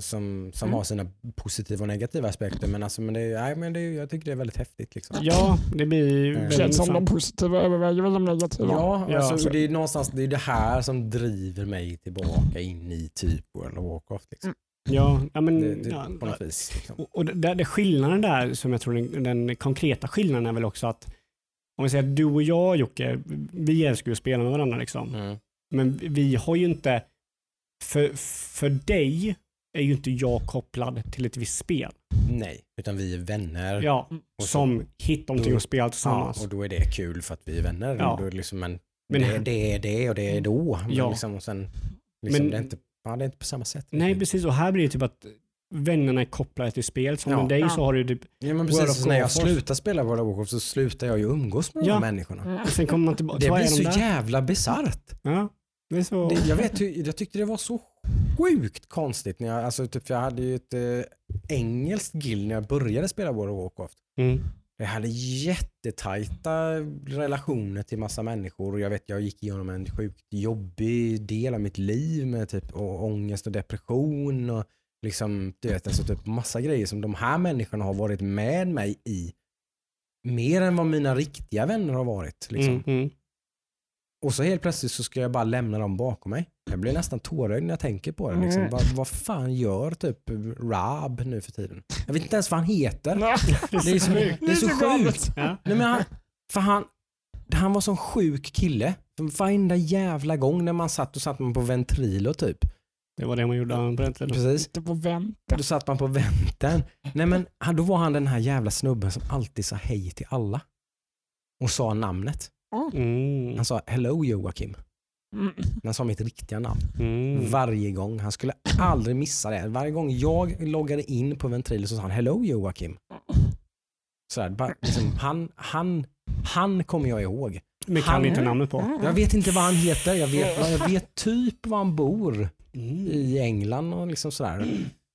som, som Mm. har sina positiva och negativa aspekter. Men, alltså, men, det, nej, men det, jag tycker det är väldigt häftigt. Liksom. Ja, det blir väldigt Känns som de positiva överväger väl de negativa. Ja, Ja, alltså, så- det är någonstans det, är det här som driver mig tillbaka in i typ World of Warcraft. Liksom. Ja, ja, men, Det, det, ja, på något vis. Liksom. Och, och det, det skillnaden där, som jag tror den, den konkreta skillnaden är väl också att om vi säger att du och jag Jocke, vi älskar ju att spela med varandra liksom. Mm. Men vi har ju inte, för, för dig är ju inte jag kopplad till ett visst spel. Nej, utan vi är vänner. Ja, Och så- som hittar någonting att spela Ja, tillsammans. och då är det kul för att vi är vänner. Ja. Då är det liksom, men, Men- det, det är det och det är då. Men Ja. liksom, och sen, liksom, Men- det, är inte, ja, det är inte på samma sätt. Nej, precis. Och här blir det typ att vännerna är kopplade till spel. Som Ja. med dig Ja. så har du typ, Ja, men precis, så när jag slutar spela World of Warcraft så slutar jag ju umgås med de Ja. här människorna. Mm. och sen kommer man tillbaka. Det blir är de så där? jävla bisarrt. Ja, det så. Det- Jag, vet, jag tyckte det var så sjukt konstigt. När jag, alltså, typ, jag hade ju ett eh, engelskt guild när jag började spela World of Warcraft. Mm. Jag hade jättetajta relationer till massa människor och jag vet jag gick igenom en sjukt jobbig del av mitt liv med typ å- ångest och depression och liksom, du vet, alltså typ massa grejer som de här människorna har varit med mig i mer än vad mina riktiga vänner har varit. Liksom. Mm, mm. Och så helt plötsligt så ska jag bara lämna dem bakom mig. Jag blir nästan tårögd när jag tänker på det. Liksom. Mm. Vad, vad fan gör typ Rab nu för tiden? Jag vet inte ens vad han heter. Nej. Det är så, det är så sjukt. Ja. Nej, men han, för han, han var sån sjuk kille. Varenda jävla gång när man satt och satt man på ventrilo typ. Det var det man gjorde på den tiden. Precis. Inte på vänta. Då satt man på vänten. Nej men då var han den här jävla snubben som alltid sa hej till alla. Och sa namnet. Mm. Han sa hello Joakim. Mm. Han sa mitt riktiga namn. Mm. Varje gång. Han skulle aldrig missa det. Varje gång jag loggade in på Ventrilo så sa han hello Joakim. Sådär, bara, liksom, han, han, han kommer jag ihåg. Men kan Han- inte namnet på. Jag vet inte vad han heter. Jag vet, jag vet typ var han bor. Mm. I England och liksom sådär.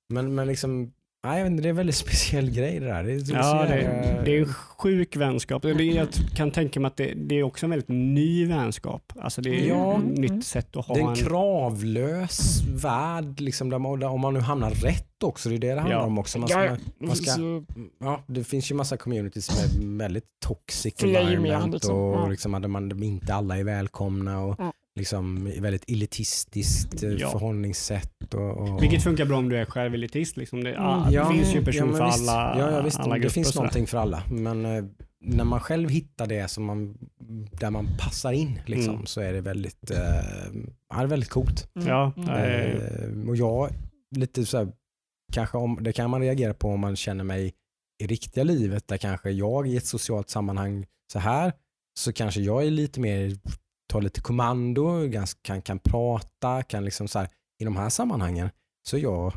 Men, men liksom, nej, inte, det är en väldigt <laughs> speciell grej det där. Det är, Ja, det, jävla- det är en sjuk vänskap. Det, jag kan tänka mig att det, det är också en väldigt ny vänskap. Alltså det är Ja. ett nytt sätt att ha Det är en en... kravlös värld, liksom, där man, där, om man nu hamnar rätt också. Det är det det handlar Ja. om också. Man Ja, ska, det man ska- finns ju- ja, det finns ju massa communities som är väldigt toxic environment liksom, och liksom, där man, inte alla är välkomna och Ja. Liksom väldigt elitistiskt eh, Ja. förhållningssätt. Och, och, Vilket funkar bra om du är själv elitist. Liksom. Det, Mm. det finns ju ja, person men för visst. alla, ja, ja, visst, alla Det finns någonting för alla. Men eh, när man själv hittar det som man, där man passar in liksom, Mm. så är det väldigt, eh, ja, är väldigt coolt. Mm. Ja, Mm. Eh, och jag, lite så här, kanske om, det kan man reagera på om man känner mig i riktiga livet där kanske jag i ett socialt sammanhang så här så kanske jag är lite mer, tar lite kommando, ganska, kan, kan prata, kan liksom så här, i de här sammanhangen så är jag,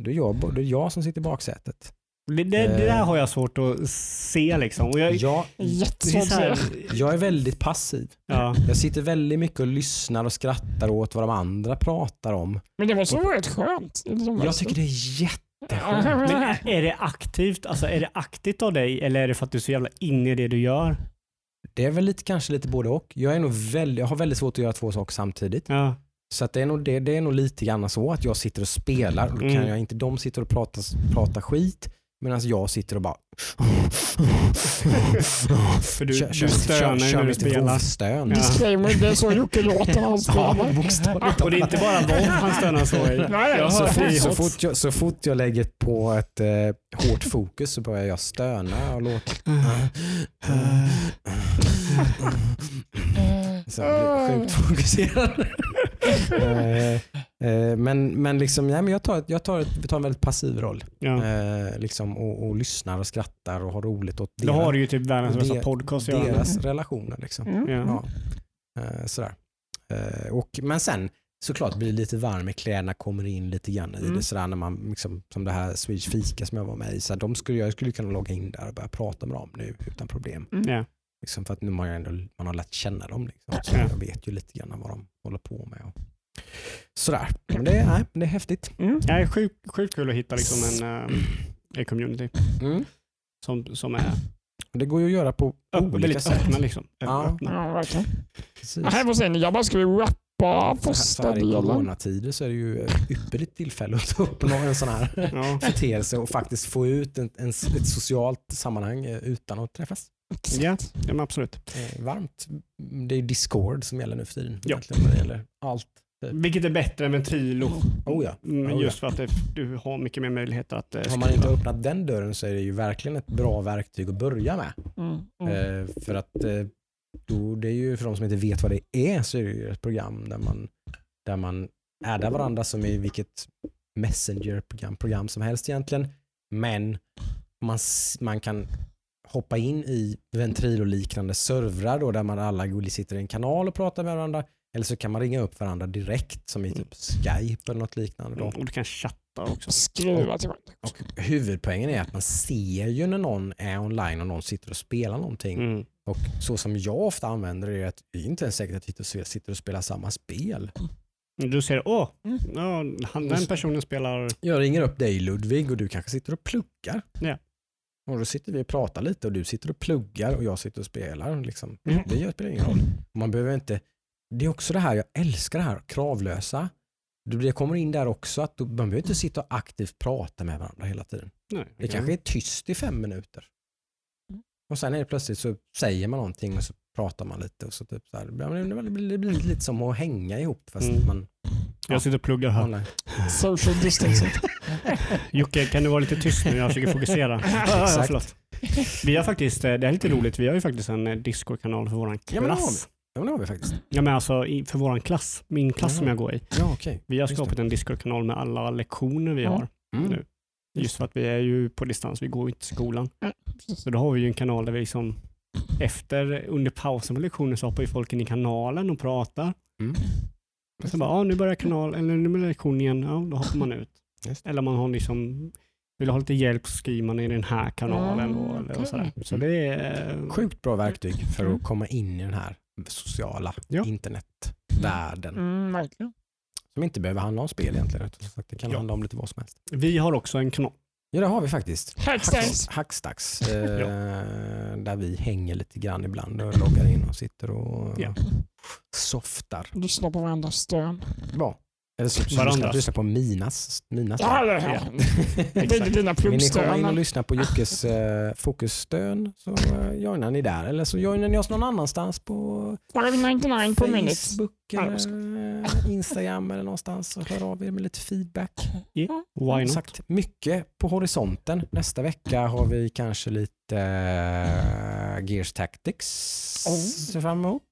då är jag, det är jag som sitter i baksätet. det, det, det där har jag svårt att se liksom. Och jag, Jag, det är Jättesvårt så att här, jag är väldigt passiv. ja. Jag sitter väldigt mycket och lyssnar och skrattar åt vad de andra pratar om. Men det måste vara rätt skönt. Det det Jag tycker det är jätteskönt. Men är det aktivt? Alltså är det aktivt av dig eller är det för att du är så jävla inne i det du gör? Det är väl lite, kanske lite både och. Jag, är nog väldigt, jag har väldigt svårt att göra två saker samtidigt. Ja. Så att det, är nog, det, det är nog lite grann så att jag sitter och spelar och då kan Mm. jag inte, de sitter och pratar, pratar skit medan jag sitter och bara För du, kör, du stönar ju när du spelar. vovstön. Ja. Disclaimer, det är så Jocke låter han Ja, spelar. Och det är inte bara vov han stönar så i. Nej, Jag Så fort, så, fort jag, så fort jag lägger på ett eh, hårt fokus så börjar jag stöna och låta. <laughs> Så jag blir sjukt fokuserad. Eh, eh, men, men, liksom, ja, men jag, tar, jag tar, jag tar en väldigt passiv roll. Ja. Eh, liksom, och, och lyssnar och skrattar och har roligt åt Då har du ju typ världens bästa podcast. deras relationer. Liksom. Mm. Ja. Eh, sådär. Eh, och, men sen såklart blir det lite varm i kläderna, kommer in lite grann i Mm. det. Sådär när man, liksom, som det här Swedish Fika som jag var med i. Så de skulle, jag skulle kunna logga in där och börja prata med dem nu utan problem. Ja. Liksom för att nu har jag ändå, man har lärt känna dem. Liksom. Så Ja. Jag vet ju lite grann vad de håller på med. Och, sådär. Men det, är- nej, det är häftigt. Mm. Det är sjukt, sjukt kul att hitta liksom en, eh, en community Mm. som, som är Det går ju att göra på öpp, olika sätt. öppna. Liksom. Ja. Öppna. Ja, verkligen. Precis. Här får se ni grabbar, ska vi rappa första här i delen? coronatider så är det ju ett ypperligt tillfälle att ta upp någon- en sån här Ja. och faktiskt få ut en, en, ett socialt sammanhang eh, utan att träffas. Ja, ja, men absolut. Eh, varmt. Det är Discord som gäller nu för tiden. Ja. egentligen, när det gäller allt. Vilket är bättre än Ventrilo. Oh ja. Mm, Oh ja. just för att det, du har mycket mer möjligheter att eh, Har man inte skriva. öppnat den dörren så är det ju verkligen ett bra verktyg att börja med. Mm. Mm. Eh, för att eh, då, det är ju för de som inte vet vad det är så är det ju ett program där man, där man addar varandra som i vilket messenger-program program som helst egentligen. Men man, man kan hoppa in i Ventrilo-liknande servrar då, där man alla sitter i en kanal och pratar med varandra. Eller så kan man ringa upp varandra direkt som i typ Skype eller något liknande. Då. Mm, Och du kan chatta också. Skriva till varandra. Och huvudpoängen är att man ser ju när någon är online och någon sitter och spelar någonting. Mm. Och så som jag ofta använder det är att det är inte ens säkert att jag sitter och spelar samma spel. Du ser, åh, Mm. ja, han, den personen spelar... Jag ringer upp dig Ludvig och du kanske sitter och pluggar. Ja. Och då sitter vi och pratar lite och du sitter och pluggar och jag sitter och spelar. Liksom. Mm. Det gör- spelar ingen roll. Man behöver inte, det är också det här, jag älskar det här kravlösa. Det kommer in där också att man behöver inte sitta och aktivt prata med varandra hela tiden. Nej, Det kanske är tyst i fem minuter. Mm. Och sen är det plötsligt så säger man någonting och så pratar man lite. Och så typ så här, det blir, det blir lite som att hänga ihop fast Mm. man Jag sitter och pluggar här. online. <laughs> Social distancing. <laughs> Jocke, kan du vara lite tyst nu? Jag försöker fokusera. <laughs> Exakt. Vi har faktiskt, eh, det är lite roligt, vi har ju faktiskt en eh, Discord-kanal för våran Ja, men det har klass. Ja, men det har vi faktiskt. Ja, men alltså för våran klass, min klass Jaha. som jag går i. Ja, okej. Vi har skapat en Discord-kanal med alla lektioner vi Ja. har. Mm. Nu. Just för att vi är ju på distans, vi går ju inte till skolan. Så då har vi ju en kanal där vi liksom efter, under pausen på lektionen så hoppar ju folk in i kanalen och pratar. Mm. Och så bara, ja nu börjar kanal, eller nu börjar lektionen igen, ja då hoppar man ut. <laughs> Just. Eller man har liksom, vill ha lite hjälp så skriver man i den här kanalen Mm, eller och sådär. Så det är... Sjukt bra verktyg för att komma in i den här sociala Ja. internetvärlden. Mm, verkligen. Som inte behöver handla om spel egentligen. Utan det kan Ja. handla om lite vad som helst. Vi har också en kanal. Ja, det har vi faktiskt. Hackstacks. Hackstacks. <laughs> Eh, Där vi hänger lite grann ibland och loggar in och sitter och Ja. softar. Lyssna på varandras stön. Bra. Eller så, lyssna, Varandras. lyssna på Minas. Minas Ja, Ja. dina Vill ni komma in och lyssna på Jockes eh, fokusstön så eh, joinar ni där. Eller så joinar ni oss någon annanstans på 599 per minute. Facebook Ja, jag eller Instagram eller någonstans och hör av er med lite feedback. Yeah. Why not? sagt, mycket på horisonten. Nästa vecka har vi kanske lite uh, Gears Tactics Oh. fram emot.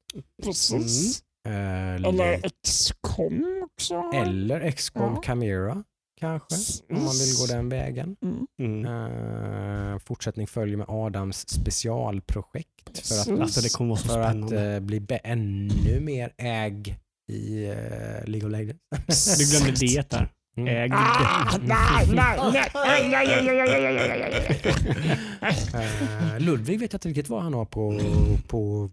Precis. Eh, Eller XCOM också. eller XCOM Ja. Chimera kanske, om man vill gå den vägen. Mm. Mm. Eh, fortsättning följer med Adams specialprojekt för att, Precis. Alltså det kommer för att eh, bli ännu mer äg i uh, League of Legends. Du glömde det där. Mm. Ägd. Ah, nej, nej, nej, nej, nej, nej, nej, nej, nej, nej, nej. Eh, Ludvig vet jag inte riktigt vad han har på, på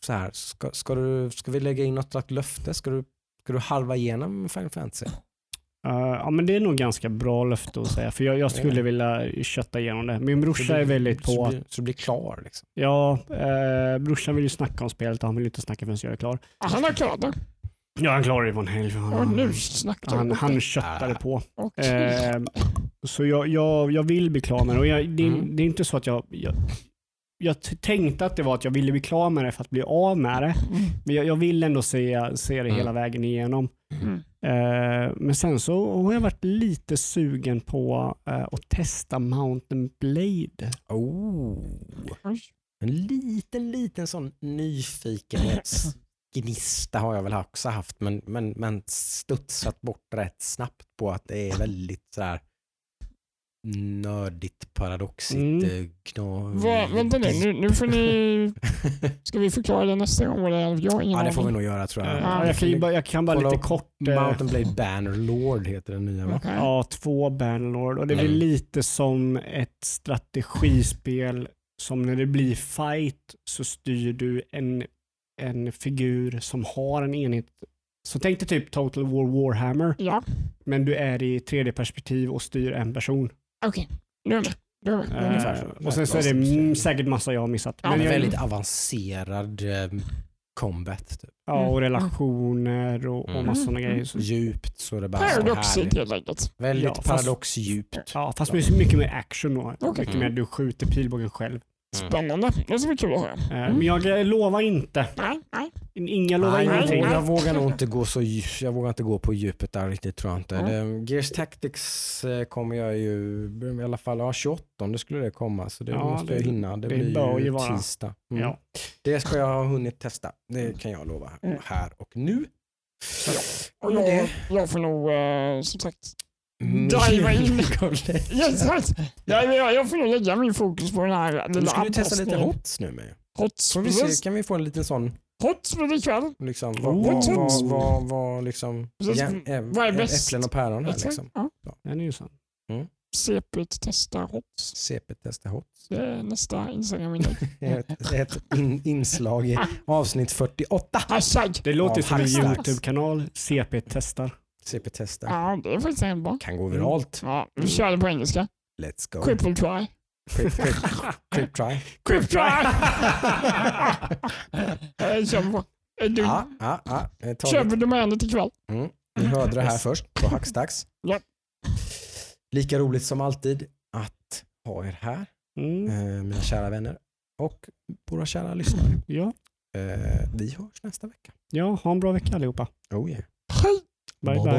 så här. Ska, ska, du, ska vi lägga in något slags löfte? Ska du, ska du halva igenom Final Fantasy? Uh, ja men det är nog ganska bra löfte att säga, för jag, jag skulle Ja. vilja kötta igenom det. Min Så brorsa du- är väldigt på, blir, så du blir klar liksom. ja, uh, brorsan vill ju snacka om spelet och han vill inte snacka förrän jag är klar. Ah, Han har klarat det. Ja, han klarar det på en helg. Han, nu han, han köttade på. Okej. Eh, så jag, jag, jag vill bli klar med det. Och jag, det, Mm. det är inte så att jag, jag jag tänkte att det var att jag ville bli klar med det för att bli av med det. Mm. Men jag, jag vill ändå se, se det Mm. hela vägen igenom. Mm. Eh, men sen så har jag varit lite sugen på eh, att testa Mountain Blade. Oh. En liten, liten sån nyfikenhetsgnista har jag väl också haft men, men, men studsat bort rätt snabbt på att det är väldigt så här nördigt, paradoxigt. Mm. eh, Kna... Vad- Vänta nu, nu, nu får ni... <laughs> Ska vi förklara det nästa gång? Är? Jag Ja det får vi aning. nog göra tror jag. Eh, Ja, jag, kan ju bara, jag kan bara lite kort. eh, Mountain Blade Bannerlord heter den nya va? Okej. Ja, två Bannerlord. Och det är väl Mm. lite som ett strategispel som när det blir fight så styr du en, en figur som har en enhet. Så tänk dig typ Total War Warhammer, Ja, men du är i 3D-perspektiv och styr en person. Okej. Med. Nu är jag med. Ungefär så. och sen så är det mm, säkert massa jag har missat. Ja, men jag, väldigt avancerad eh, combat. Typ. ja, och relationer och, och Mm. massa sådana grejer. Så, Djupt så är det bara Paradoxigt helt enkelt. Väldigt Ja, fast- paradoxdjupt. ja, fast med mycket mer action då. Okej. Mycket mer du skjuter pilbågen själv. Spännande. Det ska bli kul att höra. Eh, Men jag lovar inte. Nej, nej. Inga lovar Nej, jag, ingenting. vågar, jag vågar nog inte gå så jag vågar inte gå på djupet där riktigt tror jag inte. Mm. Det, Gears Tactics eh, kommer jag ju, i alla fall ja, 28 det skulle det komma så det Ja, måste jag det- hinna. Det, det blir bör ju vara. tisdag. Mm. Ja. Det ska jag ha hunnit testa, det kan jag lova Mm. här och nu. Och med jag, jag får nog eh, som sagt... Mm. Diva in. Ja, exakt. Jag, jag, jag får nog lägga min fokus på den här lilla ska vi testa lite hots nu med. Hots. Får vi se, kan vi få en liten sån, Hots blir det ikväll. liksom, Oh. vad, vad, vad, vad, vad liksom, ja, Vad är bäst? äpplen och päron här liksom. Ja. Den är ju sann. CP testar hots. CP testa hots. Det är nästa Instagram-inlägg. <laughs> ett, ett in, inslag i avsnitt 48. Hashtag. Det låter som en. YouTube-kanal. CP testar. CP testa. Ja, det är faktiskt helt bra. Kan gå viralt. Ja, vi kör det på engelska. Let's go. Triple try. Quick, quick, quick try. Quick try! <laughs> Du, Ja, ja, ja. vi domänet ikväll. Mm. Ni hörde det här först på Hackstacks. <laughs> Ja. Lika roligt som alltid att ha er här, Mm. eh, mina kära vänner och våra kära lyssnare. Ja. Eh, vi hörs nästa vecka. ja, ha en bra vecka allihopa. Oh yeah. 拜拜。